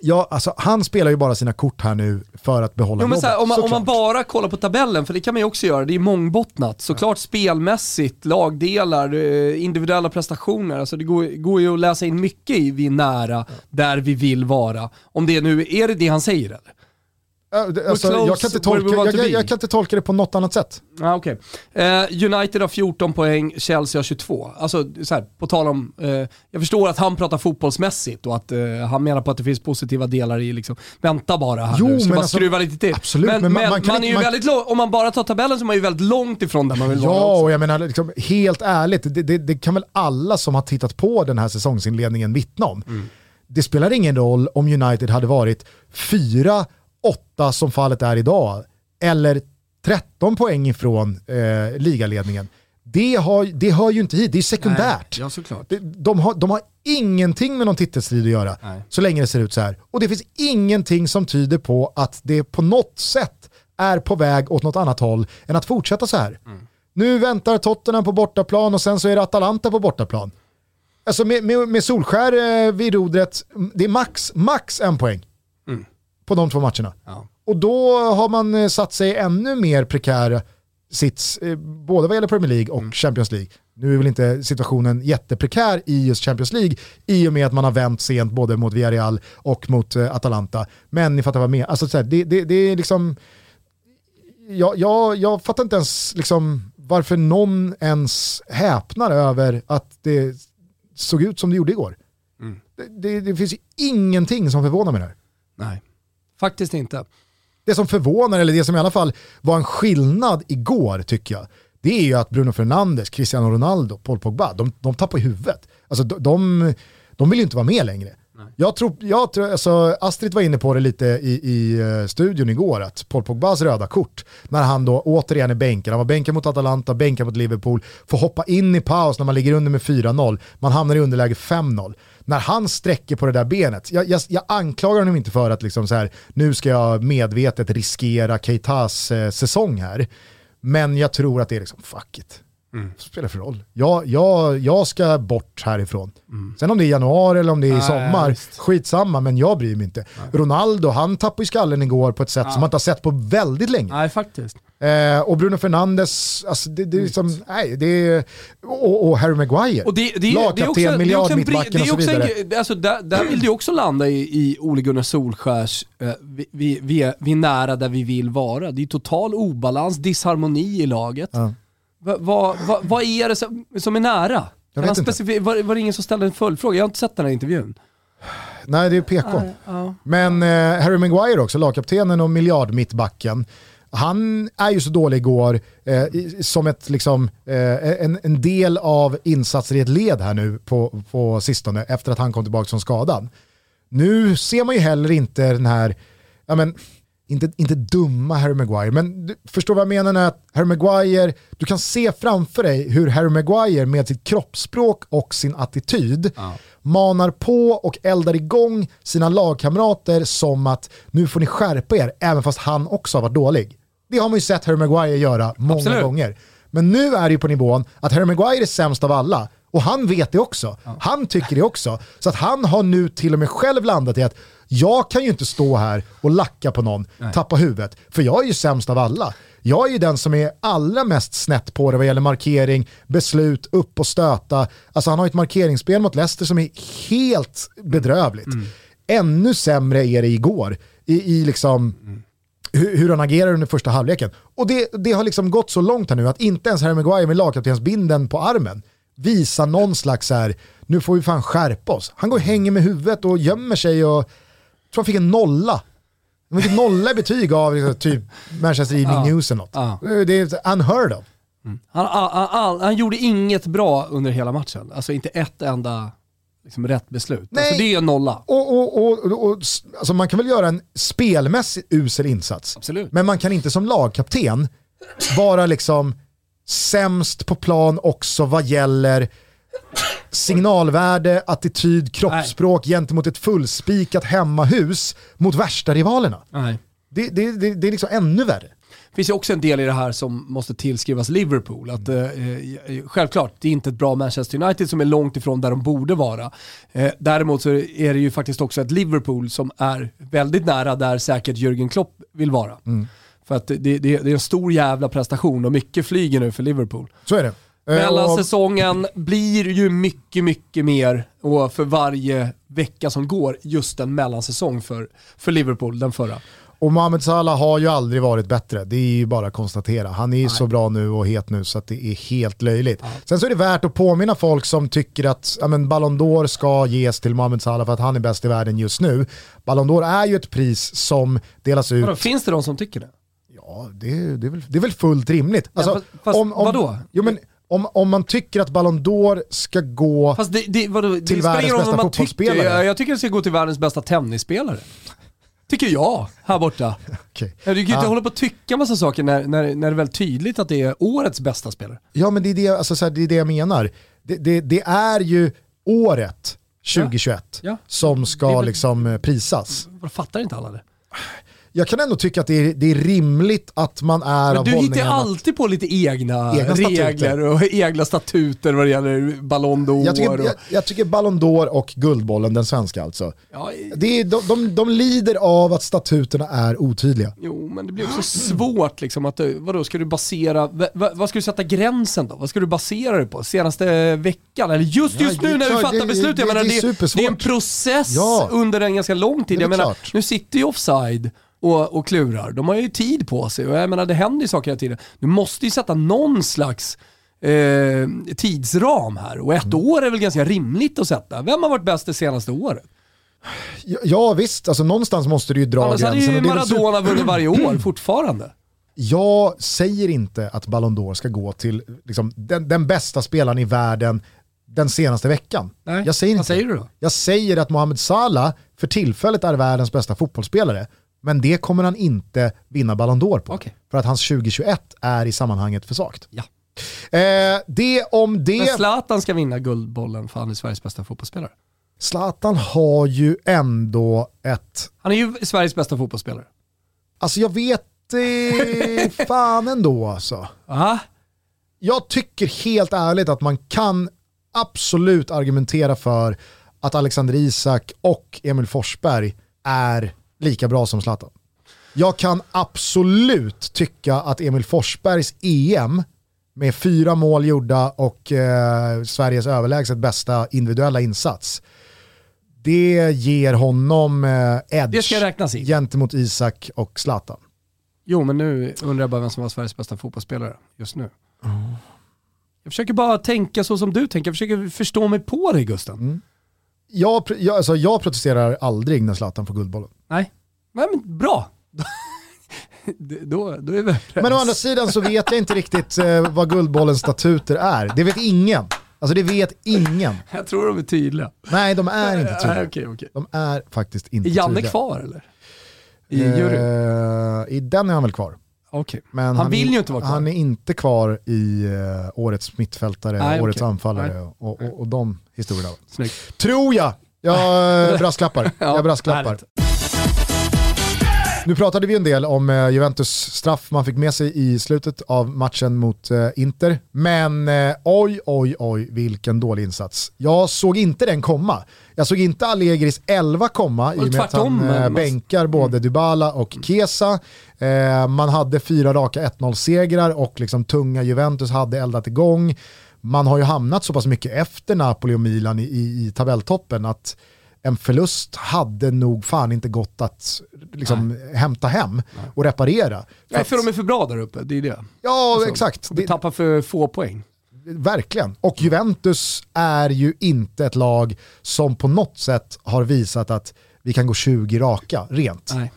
Ja, alltså han spelar ju bara sina kort här nu för att behålla jo, men här, om, man, om man bara kollar på tabellen, för det kan man ju också göra, det är mångbottnat. Såklart ja. spelmässigt, lagdelar, eh, individuella prestationer. Alltså det går, går ju att läsa in mycket i vi är nära, där vi vill vara. Om det nu, är det det han säger eller? Ja, Alltså, jag, kan inte tolka, jag, jag, jag kan inte tolka det på något annat sätt. Ah, okay. eh, United har 14 poäng, Chelsea har 22. Alltså, så här, på tal om, eh, jag förstår att han pratar fotbollsmässigt och att eh, han menar på att det finns positiva delar i liksom, vänta bara här Jo, nu, ska men bara alltså- skruva lite till. absolut, men, men men man- man, kan är ju inte- väldigt lång, om man bara tar tabellen så är man ju väldigt långt ifrån där man vill vara Ja, och jag menar liksom, helt ärligt, det, det, det kan väl alla som har tittat på den här säsongsinledningen vittna om. Det spelar ingen roll om United hade varit 4-8 som fallet är idag, eller 13 poäng ifrån eh, ligaledningen. Det, har, det hör ju inte hit, det är sekundärt. Ja, såklart. De, de, har, de har ingenting med någon titelstrid att göra Nej. så länge det ser ut så här. Och det finns ingenting som tyder på att det på något sätt är på väg åt något annat håll än att fortsätta så här. Nu väntar Tottenham på bortaplan och sen så är det Atalanta på bortaplan. Alltså med, med, med Solskär eh, vid rodret, det är max, max en poäng på de två matcherna. Ja. Och då har man eh, satt sig ännu mer prekär sits, eh, både vad gäller Premier League och Champions League. Nu är väl inte situationen jätteprekär i just Champions League i och med att man har vänt sent både mot Villarreal och mot eh, Atalanta. Men ni fattar vad jag menar. Alltså, här, det, det, det är liksom... Jag, jag, jag fattar inte ens liksom, varför någon ens häpnar över att det såg ut som det gjorde igår. Det, det, det finns ju ingenting som förvånar mig där. Nej, faktiskt inte. Det som förvånar, eller det som i alla fall var en skillnad igår tycker jag, det är ju att Bruno Fernandes, Cristiano Ronaldo, Paul Pogba, de, de tappar huvudet. Alltså de, de, de vill ju inte vara med längre. Jag tror, jag tror, alltså Astrid var inne på det lite i, i eh, studion igår, att Paul Pogbas röda kort, när han då återigen är bänkad, han var bänkad mot Atalanta, bänkad mot Liverpool, får hoppa in i paus när man ligger under med 4-0, man hamnar i underläge 5-0. När han sträcker på det där benet, jag, jag, jag anklagar honom inte för att liksom så här, nu ska jag medvetet riskera Keitas eh, säsong här, men jag tror att det är liksom, fuck it. Mm. Vad spelar det för roll? Jag, jag, jag ska bort härifrån. Sen om det är januari eller om det är i Nej, sommar, visst. skitsamma, men jag bryr mig inte. Ronaldo, han tappade ju skallen igår på ett sätt som man inte har sett på väldigt länge. Nej, faktiskt. Eh, och Bruno Fernandes, alltså det, det är liksom, nej, det är, och, och Harry Maguire. Och det, det, Lagkapten, också, det är också miljard, en, bri- mittbacken det är och så vidare. en, alltså där, där vill det också landa i, i Ole Gunnar Solskärs, eh, vi, vi, vi, är, vi är nära där vi vill vara. Det är total obalans, disharmoni i laget. Ja. Va, va, va, vad är det som, som är nära? Jag vet han inte. var, var det ingen som ställde en följdfråga? Jag har inte sett den här intervjun. Nej, det är PK. Ja. Men eh, Harry Maguire också, lagkaptenen och miljardmittbacken. Han är ju så dålig igår eh, som ett, liksom, eh, en, en del av insatser i ett led här nu på, på sistone efter att han kom tillbaka från skadan. Nu ser man ju heller inte den här, ja men, inte, inte dumma Harry Maguire, men du förstår vad jag menar när att Harry Maguire, du kan se framför dig hur Harry Maguire med sitt kroppsspråk och sin attityd manar på och eldar igång sina lagkamrater som att nu får ni skärpa er, även fast han också har varit dålig. Det har man ju sett Harry Maguire göra många Absolut. gånger. Men nu är det ju på nivån att Harry Maguire är sämst av alla. Och han vet det också. Han tycker det också. Så att han har nu till och med själv landat i att jag kan ju inte stå här och lacka på någon, tappa huvudet. För jag är ju sämst av alla. Jag är ju den som är allra mest snett på det vad gäller markering, beslut, upp och stöta. Alltså han har ju ett markeringsspel mot Leicester som är helt bedrövligt. Ännu sämre är det igår. I, i liksom hur, hur han agerar under första halvleken. Och det, det har liksom gått så långt här nu att inte ens Harry Maguire med lagkaptensbinden på armen visar någon slags så här, nu får vi fan skärpa oss. Han går och hänger med huvudet och gömmer sig och jag tror han fick en nolla. Han fick en nolla betyg av liksom, typ Manchester Evening. News eller något. Ja. Det är unheard of. Han, han, han, han gjorde inget bra under hela matchen. Alltså inte ett enda liksom, rätt beslut. Nej. Alltså, det är en nolla. Och, och, och, och, alltså man kan väl göra en spelmässigt usel insats. Absolut. Men man kan inte som lagkapten vara liksom sämst på plan också vad gäller signalvärde, attityd, kroppsspråk gentemot ett fullspikat hemmahus mot värsta rivalerna. Nej. Det, det, det, det är liksom ännu värre. Det finns ju också en del i det här som måste tillskrivas Liverpool. Att, eh, eh, självklart, det är inte ett bra Manchester United som är långt ifrån där de borde vara. Eh, däremot så är det ju faktiskt också ett Liverpool som är väldigt nära där säkert Jürgen Klopp vill vara. För att det, det, det är en stor jävla prestation och mycket flyger nu för Liverpool. Så är det. Eh, Mellan och- säsongen blir ju mycket, mycket mer och för varje vecka som går just en mellansäsong för, för Liverpool, den förra. Och Mohamed Salah har ju aldrig varit bättre, det är ju bara att konstatera. Han är ju så bra nu och het nu så att det är helt löjligt. Ja. Sen så är det värt att påminna folk som tycker att ja, men Ballon d'Or ska ges till Mohamed Salah för att han är bäst i världen just nu. Ballon d'Or är ju ett pris som delas ut... Vadå, finns det de som tycker det? Ja, det, det, är, väl, det är väl fullt rimligt. Alltså, ja, fast, om, om, vadå? Jo, men, om, om man tycker att Ballon d'Or ska gå Fast det, det, vadå, till världens bästa fotbollsspelare. Tycker, jag tycker det ska gå till världens bästa tennisspelare. Tycker jag, här borta. okay. Du kan ju inte ja. hålla på och tycka massa saker när, när, när det är väl tydligt att det är årets bästa spelare. Ja men det är det, alltså, så här, det, är det jag menar. Det, det, det är ju året 2021 ja. Ja. som ska väl, liksom eh, prisas. Fattar inte alla det? Jag kan ändå tycka att det är, det är rimligt att man är Men Du hittar alltid på lite egna, egna regler och egna statuter vad det gäller Ballon d'Or. Jag tycker, jag, jag tycker Ballon d'Or och Guldbollen, den svenska alltså, ja, det är, de, de, de lider av att statuterna är otydliga. Jo, men det blir också svårt liksom att, vadå, ska du basera, vad, vad ska du sätta gränsen då? Vad ska du basera det på? Senaste veckan? Eller just, just ja, nu när vi fattar beslut? Det, jag menar, det, det, det, är en process ja. under en ganska lång tid. Jag menar, klart. nu sitter ju offside och, och klurar. De har ju tid på sig och jag menar det händer ju saker hela tiden. Du måste ju sätta någon slags eh, tidsram här och ett mm. år är väl ganska rimligt att sätta. Vem har varit bäst det senaste året? Ja, ja visst, alltså någonstans måste du ju dra Annars gränsen. Annars hade ju Maradona vunnit varje år fortfarande. Jag säger inte att Ballon d'Or ska gå till liksom, den, den, bästa spelaren i världen den senaste veckan. Nej, jag säger vad inte. säger du då? Jag säger att Mohamed Salah för tillfället är världens bästa fotbollsspelare. Men det kommer han inte vinna Ballon d'Or på. Okay. För att hans 2021 är i sammanhanget för svagt. Ja. Eh, det om det. Men Zlatan ska vinna Guldbollen för han är Sveriges bästa fotbollsspelare. Zlatan har ju ändå ett... Han är ju Sveriges bästa fotbollsspelare. Alltså jag vet eh, fan ändå alltså. Aha. Jag tycker helt ärligt att man kan absolut argumentera för att Alexander Isak och Emil Forsberg är lika bra som Zlatan. Jag kan absolut tycka att Emil Forsbergs EM med fyra mål gjorda och eh, Sveriges överlägset bästa individuella insats, det ger honom eh, edge gentemot Isak och Zlatan. Jo, men nu undrar jag bara vem som var Sveriges bästa fotbollsspelare just nu. Mm. Jag försöker bara tänka så som du tänker, jag försöker förstå mig på dig Gusten. Mm. Jag, jag, alltså, jag protesterar aldrig när Zlatan får Guldbollen. Nej, Nej men bra. då, då är vi Men å andra sidan så vet jag inte riktigt eh, vad Guldbollens statuter är. Det vet ingen. Alltså det vet ingen. Jag tror de är tydliga. Nej, de är inte tydliga. okay, okay. De är faktiskt inte tydliga. Är Janne tydliga. kvar eller? I juryn? Eh, I den är han väl kvar. Okay. Men han, han vill ju inte vara kvar. Han är inte kvar i uh, årets mittfältare, Nej, årets okay. anfallare och, och, och, de historierna. Snyggt. Tror jag. Jag eh, brasklappar. ja, jag brasklappar. Nu pratade vi en del om eh, Juventus straff man fick med sig i slutet av matchen mot eh, Inter. Men eh, oj, oj, oj vilken dålig insats. Jag såg inte den komma. Jag såg inte Allegris 11 komma i och med att han eh, bänkar både mm. Dybala och Kesa. Eh, man hade fyra raka 1-0-segrar och liksom tunga Juventus hade eldat igång. Man har ju hamnat så pass mycket efter Napoli och Milan i, i, i tabelltoppen att en förlust hade nog fan inte gått att liksom, hämta hem Nej. och reparera. För Nej, för att, de är för bra där uppe, det är det. Ja, alltså, exakt. De tappar för få poäng. Verkligen. Och Juventus är ju inte ett lag som på något sätt har visat att vi kan gå 20 raka rent. Nej.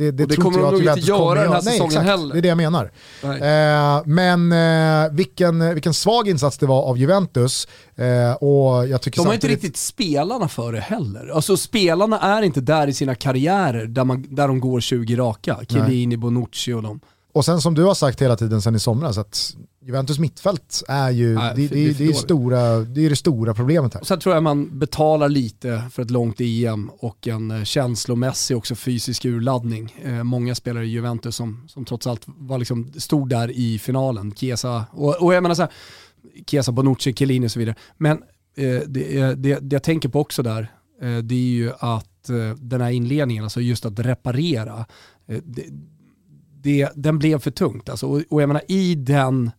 Det, det, det kommer de nog inte göra den här Nej, säsongen exakt, heller. Det är det jag menar. Eh, men eh, vilken, vilken svag insats det var av Juventus. Eh, och jag tycker de har inte riktigt spelarna för det heller. Alltså spelarna är inte där i sina karriärer där, man, där de går 20 raka. Chiellini, Bonucci och dem. Och sen som du har sagt hela tiden sen i somras, att Juventus mittfält är ju Nej, det, det, det, är stora, det är det stora problemet här. Och sen tror jag man betalar lite för ett långt EM och en eh, känslomässig också fysisk urladdning. Eh, många spelare i Juventus som, som trots allt var liksom, stod där i finalen. Chiesa, och, och jag menar så här, Chiesa, Bonucci, Chiellini och så vidare. Men eh, det, det, det jag tänker på också där, eh, det är ju att eh, den här inledningen, alltså just att reparera, eh, det, det, den blev för tungt. Alltså, och, och jag menar i, den,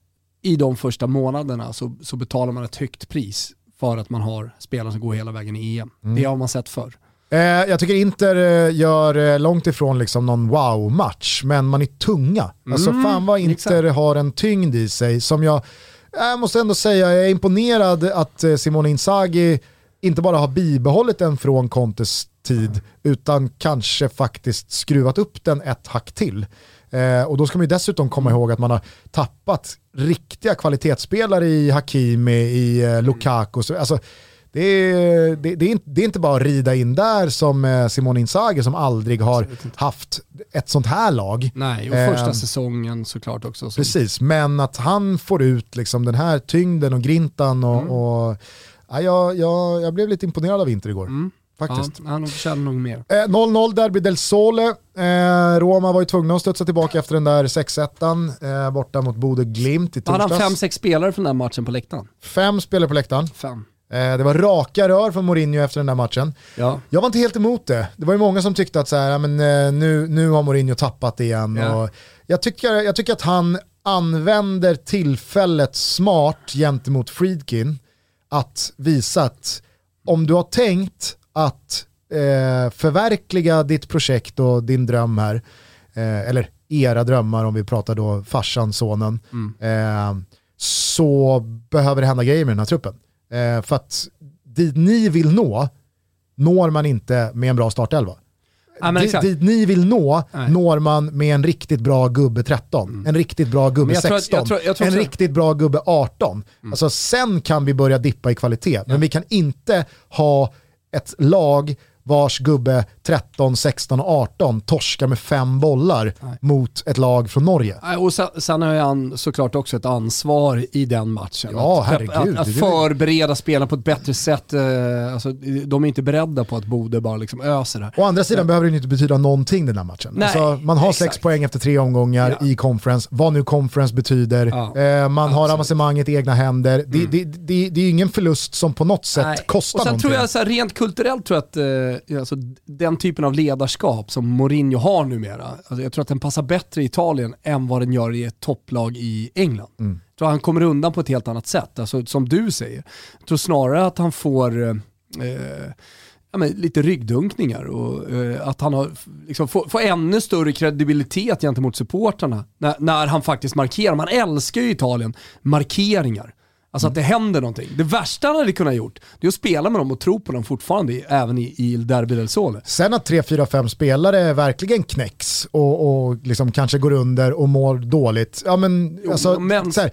i de första månaderna så, så betalar man ett högt pris för att man har spelare som går hela vägen i EM. Mm. Det har man sett förr. Eh, jag tycker Inter eh, gör eh, långt ifrån liksom någon wow-match, men man är tunga. Alltså Mm, fan vad Inter har en tyngd i sig som jag, jag måste ändå säga, jag är imponerad att eh, Simone Inzaghi inte bara har bibehållit den från Contes tid, utan kanske faktiskt skruvat upp den ett hack till. Eh, och då ska man ju dessutom komma ihåg att man har tappat riktiga kvalitetsspelare i Hakimi, i eh, Lukaku. Så, alltså, det är, det, det, är inte, det är inte bara att rida in där som eh, Simone Inzaghi som aldrig har haft ett sånt här lag. Nej, och första Eh, säsongen såklart också. som- Precis, men att han får ut liksom den här tyngden och grintan och, Mm. och ja, jag, jag, jag blev lite imponerad av Inter igår. Faktiskt. Ja, han förtjänar nog mer. Eh, 0-0 Derby del Sole. Eh, Roma var ju tvungna att studsa tillbaka efter den där 6-1 eh, borta mot Bode Glimt i Hade han torsdags. fem, sex spelare från den matchen på läktaren? Fem spelare på läktaren. Fem. Eh, det var raka rör från Mourinho efter den där matchen. Ja. Jag var inte helt emot det. Det var ju många som tyckte att så här, men, eh, nu, nu har Mourinho tappat igen. Ja. Och jag, tycker, jag tycker att han använder tillfället smart gentemot Friedkin att visa att om du har tänkt att eh, förverkliga ditt projekt och din dröm här, eh, eller era drömmar om vi pratar då farsan, sonen, eh, så behöver det hända grejer med den här truppen. Eh, för att dit ni vill nå, når man inte med en bra startelva. Ja, Dit, dit ni vill nå, Nej. Mm. når man med en riktigt bra gubbe 13, en riktigt bra gubbe jag tror att- 16, jag tror- jag tror en riktigt bra gubbe 18. Alltså sen kan vi börja dippa i kvalitet, men vi kan inte ha ett lag vars gubbe 13, 16 och 18 torskar med fem bollar mot ett lag från Norge. Nej, Och sen, sen har han såklart också ett ansvar i den matchen. Ja, att, herregud. Att, att förbereda spelarna på ett bättre sätt. eh, Alltså, de är inte beredda på att Bode bara liksom öser det. Å andra sidan behöver det inte betyda någonting den här matchen. Nej, alltså, man har sex exakt. poäng efter tre omgångar Ja. i conference, vad nu conference betyder. Ja, eh, man har avancemanget i egna händer. Det, det, det, det är ingen förlust som på något sätt Nej. kostar Och sen någonting. tror jag så här, rent kulturellt tror jag att eh, alltså, den typen av ledarskap som Mourinho har numera, alltså, jag tror att den passar bättre i Italien än vad den gör i ett topplag i England. Mm. Jag tror han kommer undan på ett helt annat sätt, alltså, som du säger. Jag tror snarare att han får eh, ja, men lite ryggdunkningar och eh, att han har, liksom, får, får ännu större kredibilitet gentemot supportrarna när, när han faktiskt markerar. Man älskar ju Italien markeringar. Alltså att det händer någonting. Det värsta han hade kunnat gjort, det är att spela med dem och tro på dem fortfarande, även i, i Derby del Sole. Sen att 3, 4, 5 spelare verkligen knäcks och, och liksom kanske går under och mår dåligt. Ja, men, Jo, alltså, men- Så, här,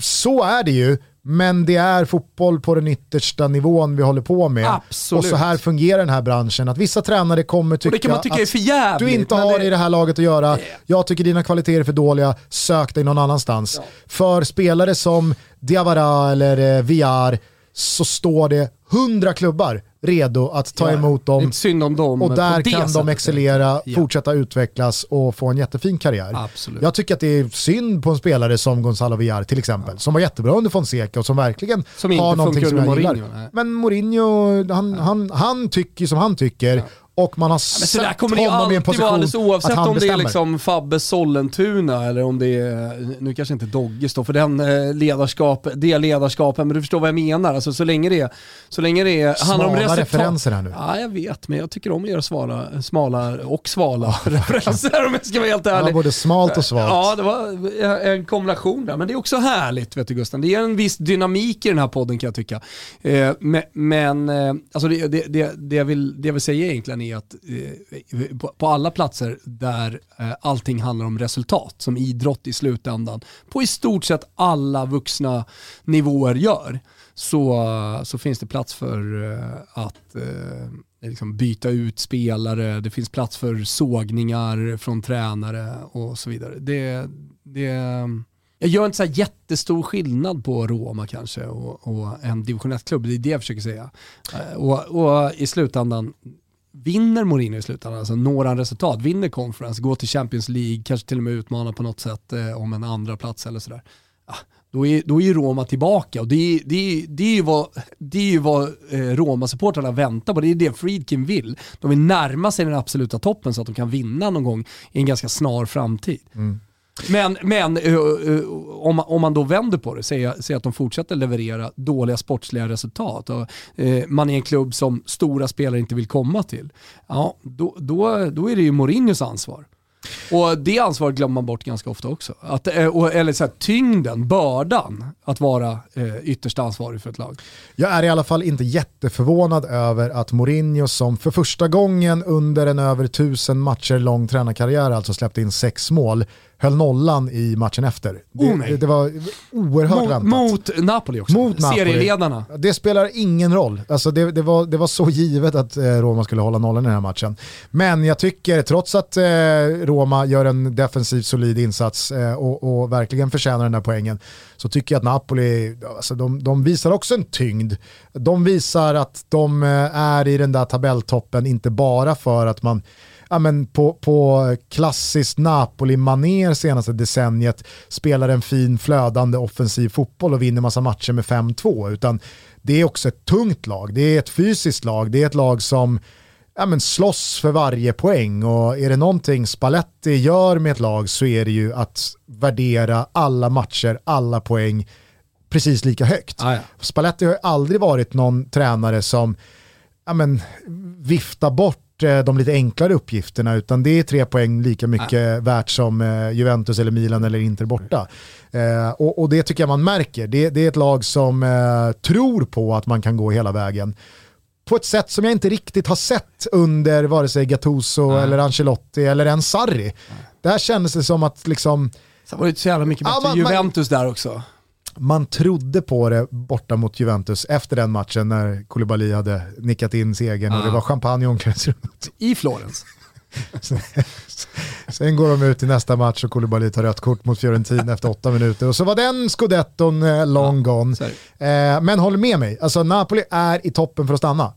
så är det ju, men det är fotboll på den yttersta nivån vi håller på med. Absolut. Och så här fungerar den här branschen. Att vissa tränare kommer tycka, tycka att du inte har det- i det här laget att göra. Jag tycker dina kvaliteter är för dåliga, sök dig någon annanstans. För spelare som Diawara eller eh, Villar så står det hundra klubbar redo att ta Ja, emot dem. dem. Och där kan de excellera, Ja. fortsätta utvecklas och få en jättefin karriär. Absolut. Jag tycker att det är synd på en spelare som Gonzalo Villar till exempel, som var jättebra under Fonseca och som verkligen Som har någonting som jag under gillar. Mourinho, nej. Men Mourinho, han, han, han tycker som han tycker och man har det ju honom i en vara alldeles position oavsett att han om det är bestämmer. liksom Fabbe Sollentuna eller om det är, nu kanske inte Dogge står för den eh, ledarskap, det ledarskapen, men du förstår vad jag menar. Alltså så länge det, så länge det handlar om Smala resultat. referenser här nu. Ja, jag vet, men jag tycker om att göra svala, smala och svala referenser om jag ska vara helt ärlig. Ja, både smalt och svalt. Ja, det var en kombination där. Men det är också härligt, vet du Gusten. Det ger en viss dynamik i den här podden kan jag tycka. Eh, men men eh, alltså det, det, det, det, jag vill, det jag vill säga egentligen är att eh, eh, på, på alla platser där eh, allting handlar om resultat, som idrott i slutändan, på i stort sett alla vuxna nivåer gör, så, så finns det plats för eh, att eh, liksom byta ut spelare, det finns plats för sågningar från tränare och så vidare. Det, det, jag gör inte så här jättestor skillnad på Roma kanske och, och en division 1-klubb, det är det jag försöker säga. Eh, och, och i slutändan, vinner Mourinho i slutändan, alltså når han resultat, vinner conference, går till Champions League, kanske till och med utmanar på något sätt eh, om en andra plats eller sådär. Ja, då är, då är ju Roma tillbaka och det är, det är, det är ju vad, det är ju vad eh, Roma-supportrarna väntar på. Det är det Friedkin vill. De vill närma sig den absoluta toppen så att de kan vinna någon gång i en ganska snar framtid. Mm. Men, men eh, eh, om, om man då vänder på det, säger, säger att de fortsätter leverera dåliga sportsliga resultat och eh, man är en klubb som stora spelare inte vill komma till, ja, då, då, då är det ju Mourinhos ansvar. Och det ansvaret glömmer man bort ganska ofta också. Att, eller så här, tyngden, bördan, att vara eh, ytterst ansvarig för ett lag. Jag är i alla fall inte jätteförvånad över att Mourinho som för första gången under en över tusen matcher lång tränarkarriär alltså släppte in sex mål höll nollan i matchen efter. Det, oh, det, det var oerhört mot, väntat. Mot Napoli också, mot Napoli. serieledarna. Det spelar ingen roll. Alltså det, det, var, det var så givet att eh, Roma skulle hålla nollan i den här matchen. Men jag tycker, trots att eh, Roma gör en defensiv solid insats eh, och, och, verkligen förtjänar den där poängen, så tycker jag att Napoli, alltså de, de visar också en tyngd. De visar att de är i den där tabelltoppen, inte bara för att man ja, men på, på klassiskt Napoli-manér senaste decenniet spelar en fin flödande offensiv fotboll och vinner massa matcher med 5-2. Utan det är också ett tungt lag, det är ett fysiskt lag, det är ett lag som ja, men slåss för varje poäng och är det någonting Spalletti gör med ett lag så är det ju att värdera alla matcher, alla poäng precis lika högt. Ah, ja. Spalletti har ju aldrig varit någon tränare som ja, men, viftar bort Eh, de lite enklare uppgifterna utan det är tre poäng lika mycket ja. värt som eh, Juventus eller Milan eller Inter borta. Eh, och, och, det tycker jag man märker. Det, det är ett lag som eh, tror på att man kan gå hela vägen på ett sätt som jag inte riktigt har sett under vare sig Gattuso Nej. eller Ancelotti eller ens Sarri. Där kändes det som att liksom... Sen var det så jävla mycket bättre ja, man, Juventus där också man trodde på det borta mot Juventus efter den matchen när Koulibaly hade nickat in segern ah. och det var champagne i omklädningsrummet. I Florens. Sen går de ut i nästa match och Koulibaly tar rött kort mot Fiorentina efter åtta minuter och så var den scudetton eh, long ja, gone. Eh, men håll med mig, alltså Napoli är i toppen för att stanna.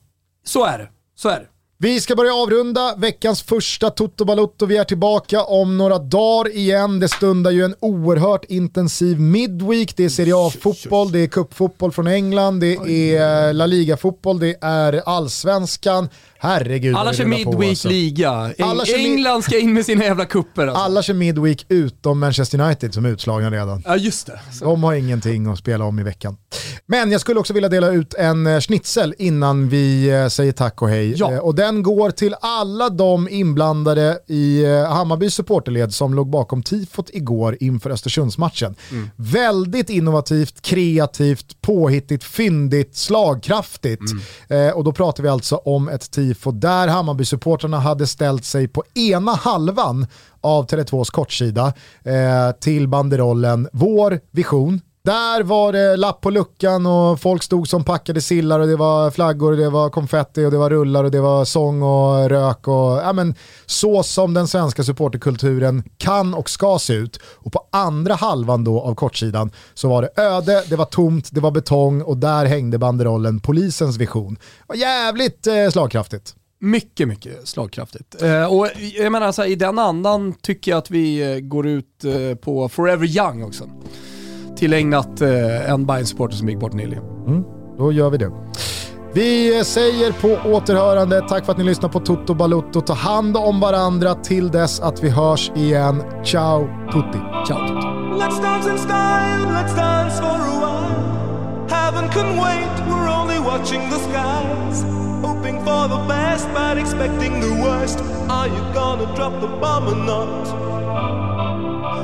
Så är det. Så är det. Vi ska börja avrunda veckans första Toto Balutto. Vi är tillbaka om några dagar igen. Det stundar ju en oerhört intensiv midweek. Det är Serie A-fotboll, det är cupfotboll från England, det är La Liga-fotboll, det är allsvenskan. Herregud Alla kör Midweek alltså. England ska in med sina jävla kupper. Alltså. Alla kör Midweek utom Manchester United som är utslagna redan. Ja just det. Så. De har ingenting att spela om i veckan. Men jag skulle också vilja dela ut en eh, schnitzel innan vi eh, säger tack och hej. Ja. Eh, och den går till alla de inblandade i Hammarbys supporterled som låg bakom tifot igår inför Östersundsmatchen. Mm. Väldigt innovativt, kreativt, påhittigt, fyndigt, slagkraftigt. Mm. och då pratar vi alltså om ett tifo tifo där Hammarby-supporterna hade ställt sig på ena halvan av Tele2s kortsida eh, till banderollen Vår vision, där var det lapp på luckan och folk stod som packade sillar och det var flaggor och det var konfetti och det var rullar och det var sång och rök och ja men så som den svenska supporterkulturen kan och ska se ut. Och på andra halvan då av kortsidan så var det öde, det var tomt, det var betong och där hängde banderollen polisens vision. Det var jävligt eh, slagkraftigt. Mycket, mycket slagkraftigt. Eh, och jag menar så här, i den andan tycker jag att vi eh, går ut eh, på Forever Young också tillägnat eh, en bayern supporter som gick bort nyligen. Mm, då gör vi det. Vi säger på återhörande, tack för att ni lyssnar på Toto Balutto. Ta hand om varandra till dess att vi hörs igen. Ciao tutti. Ciao tutti. Let's dance in style, let's dance for a while. Heaven can wait, we're only watching the skies. Hoping for the best, but expecting the worst. Are you gonna drop the bomb or not?